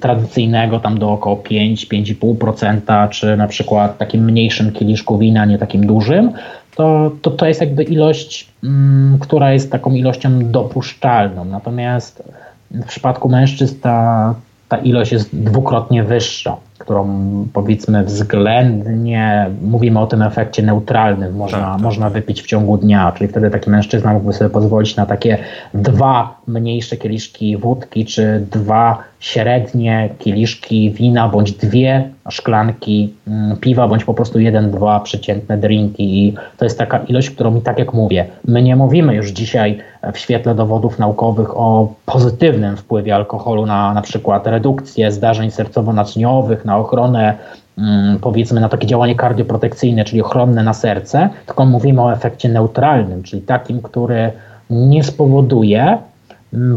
tradycyjnego tam do około 5-5,5%, czy na przykład takim mniejszym kieliszku wina, nie takim dużym, to, to, to jest jakby ilość, mm, która jest taką ilością dopuszczalną. Natomiast w przypadku mężczyzn ta, ta ilość jest dwukrotnie wyższa. którą powiedzmy względnie mówimy o tym efekcie neutralnym, można, tak, tak. można wypić w ciągu dnia, czyli wtedy taki mężczyzna mógłby sobie pozwolić na takie dwa mniejsze kieliszki wódki, czy dwa średnie kieliszki wina, bądź dwie szklanki mm, piwa, bądź po prostu jeden, dwa przeciętne drinki. I to jest taka ilość, którą mi tak jak mówię, my nie mówimy już dzisiaj w świetle dowodów naukowych o pozytywnym wpływie alkoholu na na przykład redukcję zdarzeń sercowo-naczyniowych, na ochronę mm, powiedzmy na takie działanie kardioprotekcyjne, czyli ochronne na serce, tylko mówimy o efekcie neutralnym, czyli takim, który nie spowoduje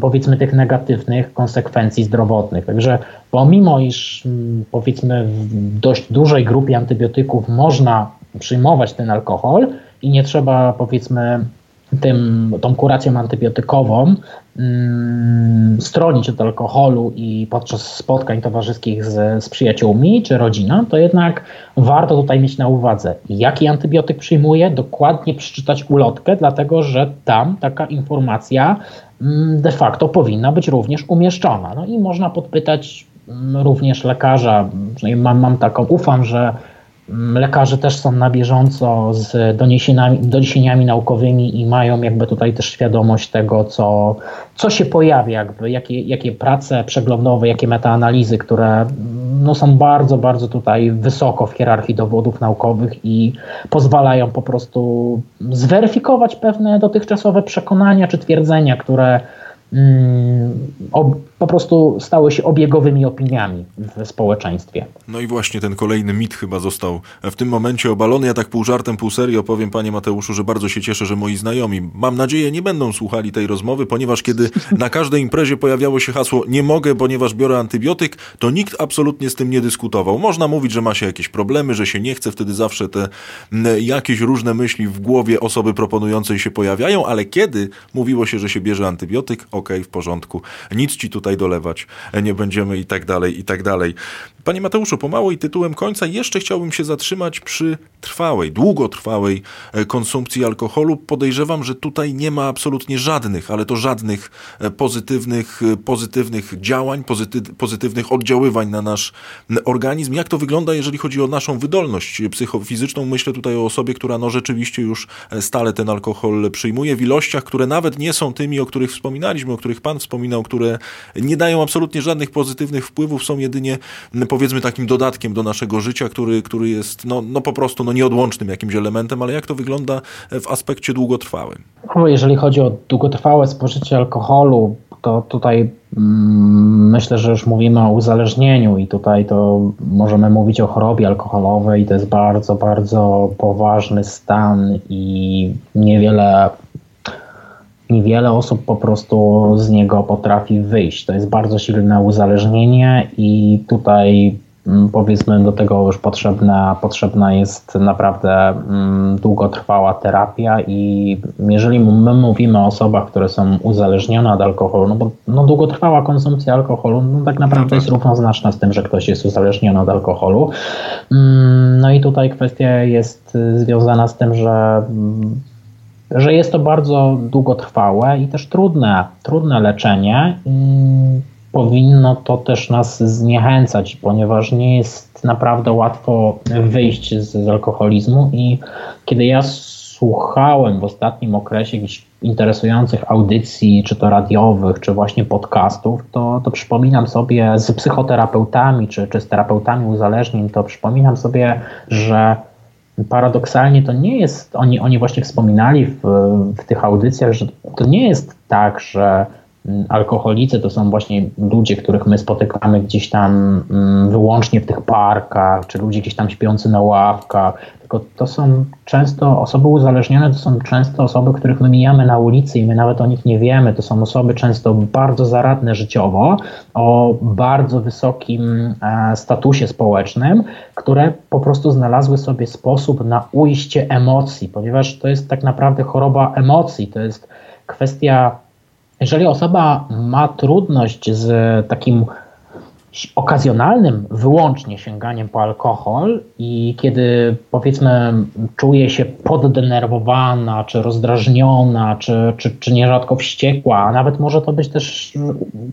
powiedzmy tych negatywnych konsekwencji zdrowotnych. Także pomimo iż mm, powiedzmy w dość dużej grupie antybiotyków można przyjmować ten alkohol i nie trzeba powiedzmy tym, tą kuracją antybiotykową mm, stronić od alkoholu i podczas spotkań towarzyskich z, z przyjaciółmi czy rodziną, to jednak warto tutaj mieć na uwadze, jaki antybiotyk przyjmuję, dokładnie przeczytać ulotkę, dlatego że tam taka informacja mm, de facto powinna być również umieszczona. No i można podpytać mm, również lekarza, mam, mam taką, ufam, że Lekarze też są na bieżąco z doniesieniami, doniesieniami naukowymi i mają jakby tutaj też świadomość tego, co, co się pojawia, jakby, jakie, jakie prace przeglądowe, jakie metaanalizy, które no, są bardzo, bardzo tutaj wysoko w hierarchii dowodów naukowych i pozwalają po prostu zweryfikować pewne dotychczasowe przekonania czy twierdzenia, które Mm, po prostu stały się obiegowymi opiniami w społeczeństwie. No i właśnie ten kolejny mit chyba został w tym momencie obalony. Ja tak pół żartem, pół serio powiem panie Mateuszu, że bardzo się cieszę, że moi znajomi, mam nadzieję, nie będą słuchali tej rozmowy, ponieważ kiedy na każdej imprezie pojawiało się hasło nie mogę, ponieważ biorę antybiotyk, to nikt absolutnie z tym nie dyskutował. Można mówić, że ma się jakieś problemy, że się nie chce, wtedy zawsze te jakieś różne myśli w głowie osoby proponującej się pojawiają, ale kiedy mówiło się, że się bierze antybiotyk, ok, w porządku, nic ci tutaj dolewać nie będziemy i tak dalej, i tak dalej. Panie Mateuszu, pomału i tytułem końca jeszcze chciałbym się zatrzymać przy trwałej, długotrwałej e, konsumpcji alkoholu. Podejrzewam, że tutaj nie ma absolutnie żadnych, ale to żadnych e, pozytywnych, e, pozytywnych działań, pozyty, pozytywnych oddziaływań na nasz organizm. Jak to wygląda, jeżeli chodzi o naszą wydolność psychofizyczną? Myślę tutaj o osobie, która no rzeczywiście już stale ten alkohol przyjmuje w ilościach, które nawet nie są tymi, o których wspominaliśmy, o których Pan wspominał, które nie dają absolutnie żadnych pozytywnych wpływów, są jedynie powiedzmy takim dodatkiem do naszego życia, który, który jest no, no po prostu no, nieodłącznym jakimś elementem, ale jak to wygląda w aspekcie długotrwałym? No, jeżeli chodzi o długotrwałe spożycie alkoholu, to tutaj mm, myślę, że już mówimy o uzależnieniu i tutaj to możemy mówić o chorobie alkoholowej. To jest bardzo, bardzo poważny stan i niewiele niewiele osób po prostu z niego potrafi wyjść. To jest bardzo silne uzależnienie i tutaj mm, powiedzmy do tego już potrzebna, potrzebna jest naprawdę mm, długotrwała terapia i jeżeli my mówimy o osobach, które są uzależnione od alkoholu, no bo no, długotrwała konsumpcja alkoholu no, tak naprawdę jest równoznaczna z tym, że ktoś jest uzależniony od alkoholu. Mm, no i tutaj kwestia jest związana z tym, że że jest to bardzo długotrwałe i też trudne, trudne leczenie. Powinno to też nas zniechęcać, ponieważ nie jest naprawdę łatwo wyjść z, z alkoholizmu i kiedy ja słuchałem w ostatnim okresie jakichś interesujących audycji, czy to radiowych, czy właśnie podcastów, to, to przypominam sobie z psychoterapeutami, czy, czy z terapeutami uzależnień, to przypominam sobie, że paradoksalnie to nie jest, oni, oni właśnie wspominali w, w tych audycjach, że to nie jest tak, że alkoholicy to są właśnie ludzie, których my spotykamy gdzieś tam mm, wyłącznie w tych parkach, czy ludzie gdzieś tam śpiący na ławkach, tylko to są często osoby uzależnione, to są często osoby, których my mijamy na ulicy i my nawet o nich nie wiemy. To są osoby często bardzo zaradne życiowo, o bardzo wysokim e, statusie społecznym, które po prostu znalazły sobie sposób na ujście emocji, ponieważ to jest tak naprawdę choroba emocji, to jest kwestia, jeżeli osoba ma trudność z takim okazjonalnym wyłącznie sięganiem po alkohol i kiedy powiedzmy czuje się poddenerwowana, czy rozdrażniona, czy, czy, czy nierzadko wściekła, a nawet może to być też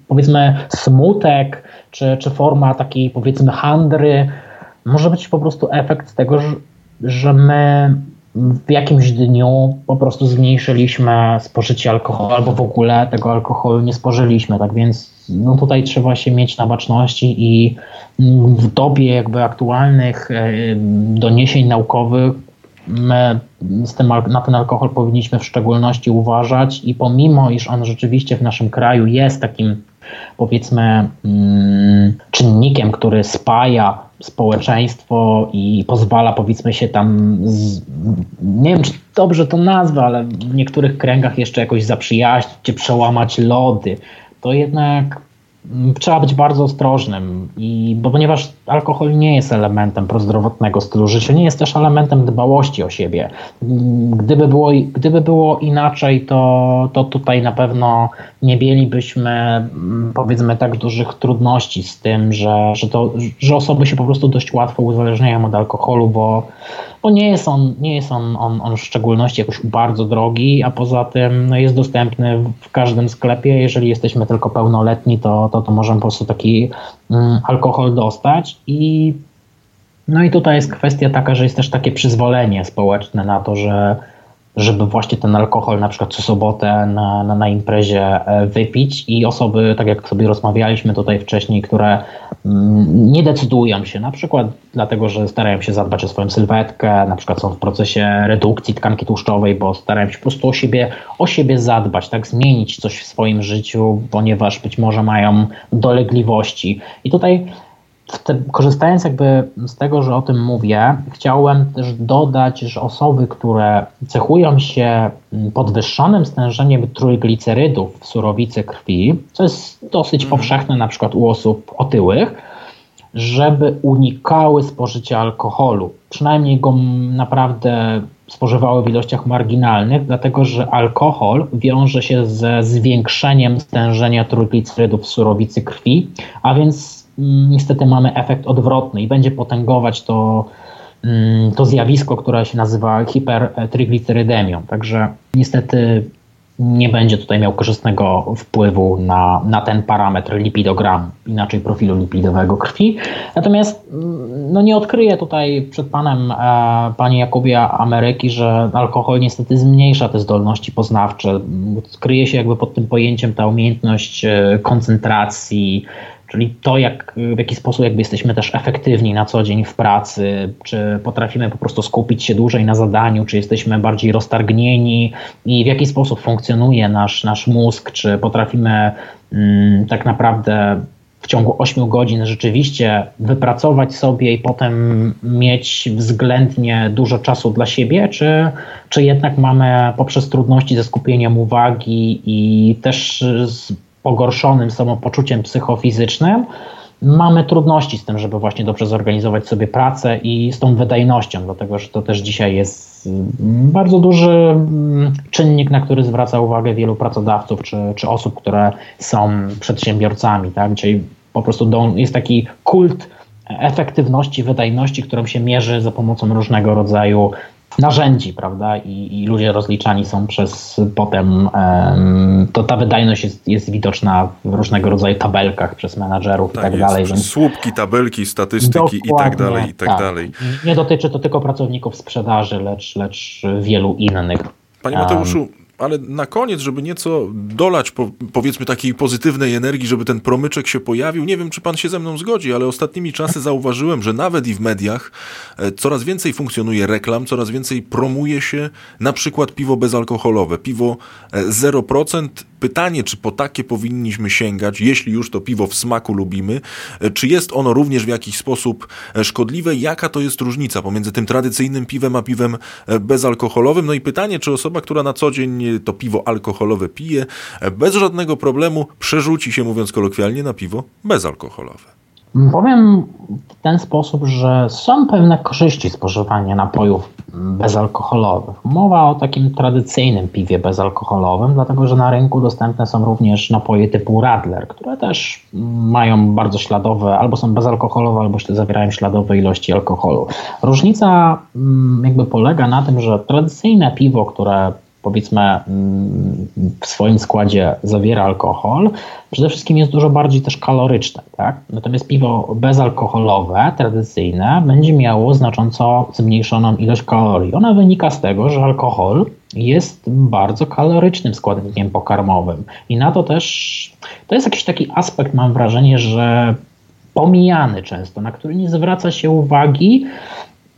powiedzmy smutek, czy, czy forma takiej powiedzmy handry, może być po prostu efekt tego, że, my w jakimś dniu po prostu zmniejszyliśmy spożycie alkoholu albo w ogóle tego alkoholu nie spożyliśmy. Tak więc no tutaj trzeba się mieć na baczności i w dobie jakby aktualnych e, doniesień naukowych my z tym, na ten alkohol powinniśmy w szczególności uważać i pomimo, iż on rzeczywiście w naszym kraju jest takim powiedzmy mm, czynnikiem, który spaja społeczeństwo i pozwala powiedzmy się tam, z, nie wiem czy dobrze to nazwę, ale w niektórych kręgach jeszcze jakoś zaprzyjaźnić, czy przełamać lody, to jednak trzeba być bardzo ostrożnym, i, bo ponieważ alkohol nie jest elementem prozdrowotnego stylu życia, nie jest też elementem dbałości o siebie. Gdyby było, gdyby było inaczej, to, to tutaj na pewno nie mielibyśmy mm, powiedzmy tak dużych trudności z tym, że, że, to, że osoby się po prostu dość łatwo uzależniają od alkoholu, bo bo nie jest on, nie jest on, on, on w szczególności jakoś bardzo drogi, a poza tym no jest dostępny w każdym sklepie. Jeżeli jesteśmy tylko pełnoletni, to, to, to możemy po prostu taki mm, alkohol dostać i no i tutaj jest kwestia taka, że jest też takie przyzwolenie społeczne na to, że żeby właśnie ten alkohol na przykład co sobotę na, na, na imprezie e, wypić i osoby, tak jak sobie rozmawialiśmy tutaj wcześniej, które mm, nie decydują się, na przykład dlatego, że starają się zadbać o swoją sylwetkę, na przykład są w procesie redukcji tkanki tłuszczowej, bo starają się po prostu o siebie, o siebie zadbać, tak, zmienić coś w swoim życiu, ponieważ być może mają dolegliwości. I tutaj te, korzystając jakby z tego, że o tym mówię, chciałem też dodać, że osoby, które cechują się podwyższonym stężeniem trójglicerydów w surowicy krwi, co jest dosyć mhm. powszechne na przykład u osób otyłych, żeby unikały spożycia alkoholu. Przynajmniej go naprawdę spożywały w ilościach marginalnych, dlatego że alkohol wiąże się ze zwiększeniem stężenia trójglicerydów w surowicy krwi, a więc niestety mamy efekt odwrotny i będzie potęgować to, mm, to zjawisko, które się nazywa hipertriglicerydemią. Także niestety nie będzie tutaj miał korzystnego wpływu na, na ten parametr lipidogramu, inaczej profilu lipidowego krwi. Natomiast mm, no nie odkryję tutaj przed panem, e, panie Jakubie Ameryki, że alkohol niestety zmniejsza te zdolności poznawcze. Kryje się jakby pod tym pojęciem ta umiejętność e, koncentracji, Czyli to, jak, w jaki sposób jakby jesteśmy też efektywni na co dzień w pracy, czy potrafimy po prostu skupić się dłużej na zadaniu, czy jesteśmy bardziej roztargnieni i w jaki sposób funkcjonuje nasz, nasz mózg, czy potrafimy mm, tak naprawdę w ciągu 8 godzin rzeczywiście wypracować sobie i potem mieć względnie dużo czasu dla siebie, czy, czy jednak mamy poprzez trudności ze skupieniem uwagi i też z pogorszonym samopoczuciem psychofizycznym, mamy trudności z tym, żeby właśnie dobrze zorganizować sobie pracę i z tą wydajnością, dlatego że to też dzisiaj jest mm, bardzo duży mm, czynnik, na który zwraca uwagę wielu pracodawców czy, czy osób, które są przedsiębiorcami. Tak? Dzisiaj po prostu jest taki kult efektywności, wydajności, którą się mierzy za pomocą różnego rodzaju narzędzi, prawda? I, I, ludzie rozliczani są przez potem, um, to ta wydajność jest, jest widoczna w różnego rodzaju tabelkach przez menadżerów tak i tak dalej. Więc... Słupki, tabelki, statystyki i tak dalej, i tak, tak, dalej. Nie dotyczy to tylko pracowników sprzedaży, lecz, lecz wielu innych. Panie Mateuszu, ale na koniec, żeby nieco dolać po, powiedzmy takiej pozytywnej energii, żeby ten promyczek się pojawił. Nie wiem, czy pan się ze mną zgodzi, ale ostatnimi czasy zauważyłem, że nawet i w mediach e, coraz więcej funkcjonuje reklam, coraz więcej promuje się na przykład piwo bezalkoholowe, piwo 0%. E, Pytanie, czy po takie powinniśmy sięgać, jeśli już to piwo w smaku lubimy, e, czy jest ono również w jakiś sposób szkodliwe? Jaka to jest różnica pomiędzy tym tradycyjnym piwem a piwem bezalkoholowym? No i pytanie, czy osoba, która na co dzień to piwo alkoholowe pije, bez żadnego problemu przerzuci się, mówiąc kolokwialnie, na piwo bezalkoholowe. Powiem w ten sposób, że są pewne korzyści spożywania napojów bezalkoholowych. Mowa o takim tradycyjnym piwie bezalkoholowym, dlatego że na rynku dostępne są również napoje typu Radler, które też mają bardzo śladowe, albo są bezalkoholowe, albo zawierają śladowe ilości alkoholu. Różnica mm, jakby polega na tym, że tradycyjne piwo, które powiedzmy mm, w swoim składzie zawiera alkohol, przede wszystkim jest dużo bardziej też kaloryczne. Tak? Natomiast piwo bezalkoholowe, tradycyjne, będzie miało znacząco zmniejszoną ilość kalorii. Ona wynika z tego, że alkohol jest bardzo kalorycznym składnikiem pokarmowym. I na to też to jest jakiś taki aspekt, mam wrażenie, że pomijany często, na który nie zwraca się uwagi,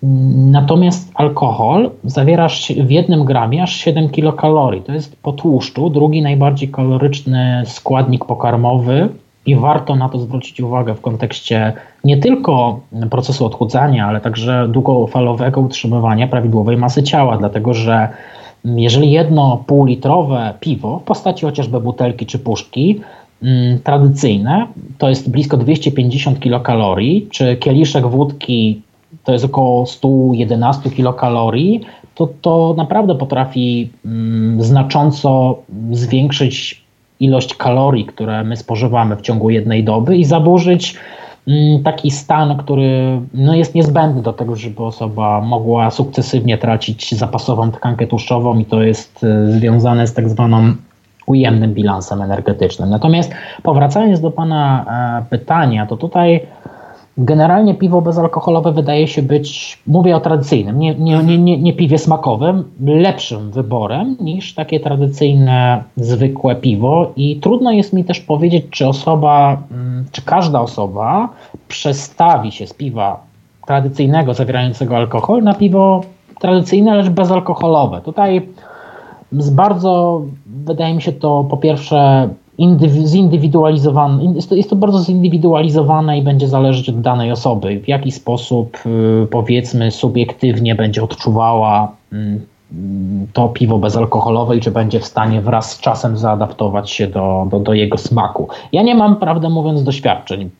Natomiast alkohol zawiera w jednym gramie aż 7 kilokalorii. To jest po tłuszczu drugi najbardziej kaloryczny składnik pokarmowy i warto na to zwrócić uwagę w kontekście nie tylko procesu odchudzania, ale także długofalowego utrzymywania prawidłowej masy ciała, dlatego że jeżeli jedno półlitrowe piwo w postaci chociażby butelki czy puszki mm, tradycyjne to jest blisko 250 kilokalorii, czy kieliszek wódki to jest około 111 kilokalorii, to, to naprawdę potrafi mm, znacząco zwiększyć ilość kalorii, które my spożywamy w ciągu jednej doby i zaburzyć mm, taki stan, który no, jest niezbędny do tego, żeby osoba mogła sukcesywnie tracić zapasową tkankę tłuszczową i to jest y, związane z tak zwaną ujemnym bilansem energetycznym. Natomiast powracając do Pana e, pytania, to tutaj Generalnie piwo bezalkoholowe wydaje się być, mówię o tradycyjnym, nie, nie, nie, nie piwie smakowym, lepszym wyborem niż takie tradycyjne, zwykłe piwo. I trudno jest mi też powiedzieć, czy osoba, mm, czy każda osoba przestawi się z piwa tradycyjnego, zawierającego alkohol, na piwo tradycyjne, lecz bezalkoholowe. Tutaj z bardzo, wydaje mi się to po pierwsze zindywidualizowane, jest to, jest to bardzo zindywidualizowane i będzie zależeć od danej osoby, w jaki sposób y, powiedzmy subiektywnie będzie odczuwała mm, to piwo bezalkoholowe i czy będzie w stanie wraz z czasem zaadaptować się do, do, do, jego smaku. Ja nie mam, prawdę mówiąc, doświadczeń.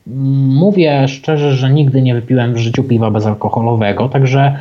Mówię szczerze, że nigdy nie wypiłem w życiu piwa bezalkoholowego, także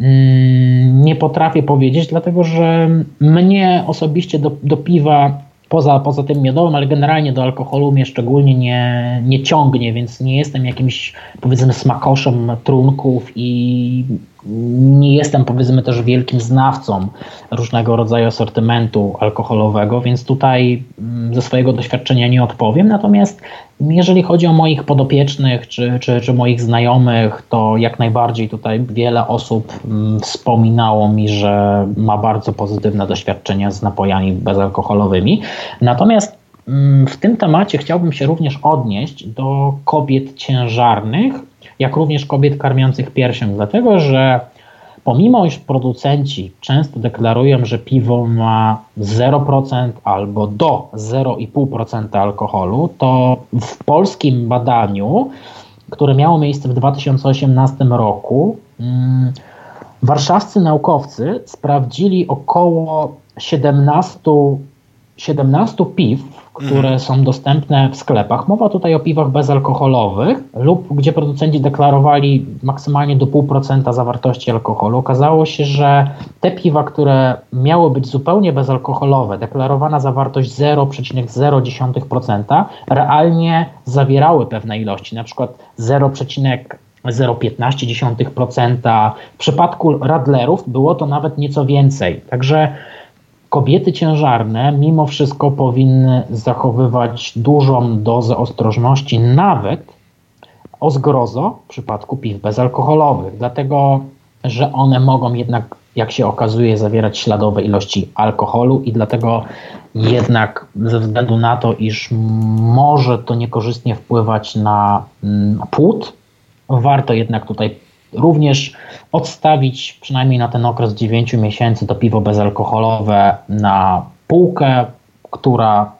mm, nie potrafię powiedzieć, dlatego że mnie osobiście do, do piwa poza, poza tym miodowym, ale generalnie do alkoholu mnie szczególnie nie, nie ciągnie, więc nie jestem jakimś powiedzmy smakoszem trunków i nie jestem powiedzmy też wielkim znawcą różnego rodzaju asortymentu alkoholowego, więc tutaj mm, ze swojego doświadczenia nie odpowiem. Natomiast jeżeli chodzi o moich podopiecznych czy, czy, czy moich znajomych, to jak najbardziej tutaj wiele osób mm, wspominało mi, że ma bardzo pozytywne doświadczenia z napojami bezalkoholowymi. Natomiast mm, w tym temacie chciałbym się również odnieść do kobiet ciężarnych, jak również kobiet karmiących piersią, dlatego że pomimo iż producenci często deklarują, że piwo ma 0% albo do 0,5% alkoholu, to w polskim badaniu, które miało miejsce w 2018 roku, hmm, warszawscy naukowcy sprawdzili około 17, 17 piw, które mhm. są dostępne w sklepach. Mowa tutaj o piwach bezalkoholowych lub gdzie producenci deklarowali maksymalnie do 0,5% zawartości alkoholu. Okazało się, że te piwa, które miały być zupełnie bezalkoholowe, deklarowana zawartość 0,0%, realnie zawierały pewne ilości, na przykład 0,015%. W przypadku radlerów było to nawet nieco więcej. Także kobiety ciężarne mimo wszystko powinny zachowywać dużą dozę ostrożności, nawet o zgrozo w przypadku piw bezalkoholowych, dlatego że one mogą jednak, jak się okazuje, zawierać śladowe ilości alkoholu i dlatego jednak ze względu na to, iż może to niekorzystnie wpływać na mm, płód, warto jednak tutaj również odstawić przynajmniej na ten okres 9 miesięcy to piwo bezalkoholowe na półkę, która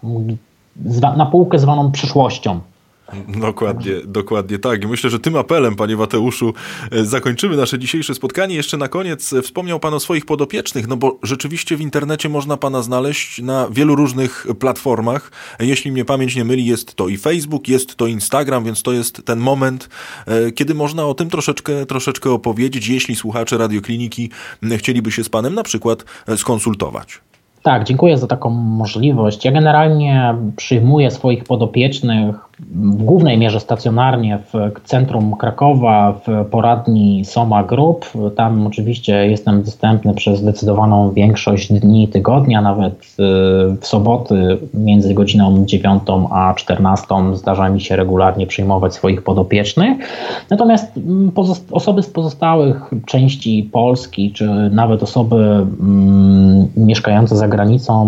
na półkę zwaną przyszłością. Dokładnie, dokładnie tak. I myślę, że tym apelem, panie Mateuszu, e, zakończymy nasze dzisiejsze spotkanie. Jeszcze na koniec e, wspomniał pan o swoich podopiecznych, no bo rzeczywiście w internecie można pana znaleźć na wielu różnych platformach. Jeśli mnie pamięć nie myli, jest to i Facebook, jest to Instagram, więc to jest ten moment, e, kiedy można o tym troszeczkę, troszeczkę opowiedzieć, jeśli słuchacze radiokliniki chcieliby się z panem na przykład skonsultować. Tak, dziękuję za taką możliwość. Ja generalnie przyjmuję swoich podopiecznych w głównej mierze stacjonarnie w centrum Krakowa, w poradni Soma Group. Tam oczywiście jestem dostępny przez zdecydowaną większość dni tygodnia, nawet y, w soboty między godziną 9 a 14 zdarza mi się regularnie przyjmować swoich podopiecznych. Natomiast mm, osoby z pozostałych części Polski, czy nawet osoby mm, mieszkające za granicą,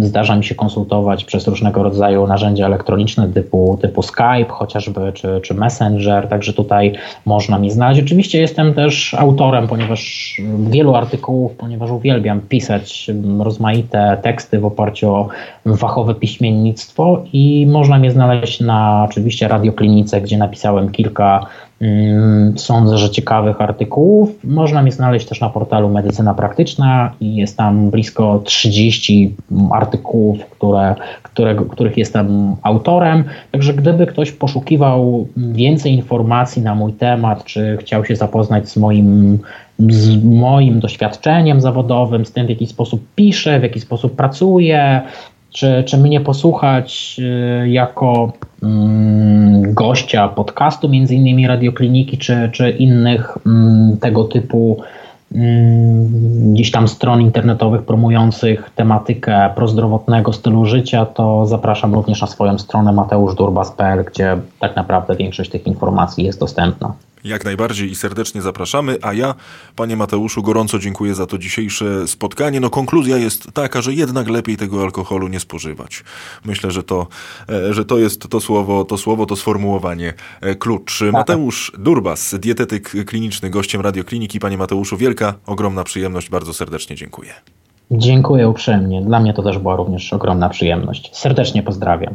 Zdarza mi się konsultować przez różnego rodzaju narzędzia elektroniczne typu, typu Skype chociażby, czy, czy Messenger, także tutaj można mi znaleźć. Oczywiście jestem też autorem, ponieważ wielu artykułów, ponieważ uwielbiam pisać rozmaite teksty w oparciu o fachowe piśmiennictwo i można mnie znaleźć na oczywiście radioklinice, gdzie napisałem kilka sądzę, że ciekawych artykułów. Można mnie znaleźć też na portalu Medycyna Praktyczna i jest tam blisko 30 artykułów, które, które, których jestem autorem. Także gdyby ktoś poszukiwał więcej informacji na mój temat, czy chciał się zapoznać z moim z moim doświadczeniem zawodowym, z tym, w jaki sposób piszę, w jaki sposób pracuję, czy, czy mnie posłuchać y, jako mm, gościa podcastu, między innymi radiokliniki, czy, czy innych mm, tego typu mm, gdzieś tam stron internetowych promujących tematykę prozdrowotnego stylu życia, to zapraszam również na swoją stronę mateuszdurbas.pl, gdzie tak naprawdę większość tych informacji jest dostępna. Jak najbardziej i serdecznie zapraszamy, a ja, panie Mateuszu, gorąco dziękuję za to dzisiejsze spotkanie. No konkluzja jest taka, że jednak lepiej tego alkoholu nie spożywać. Myślę, że to, e, że to jest to słowo, to słowo, to sformułowanie e, klucz. Tak. Mateusz Durbas, dietetyk kliniczny, gościem Radiokliniki. Panie Mateuszu, wielka, ogromna przyjemność, bardzo serdecznie dziękuję. Dziękuję uprzejmie. Dla mnie to też była również ogromna przyjemność. Serdecznie pozdrawiam.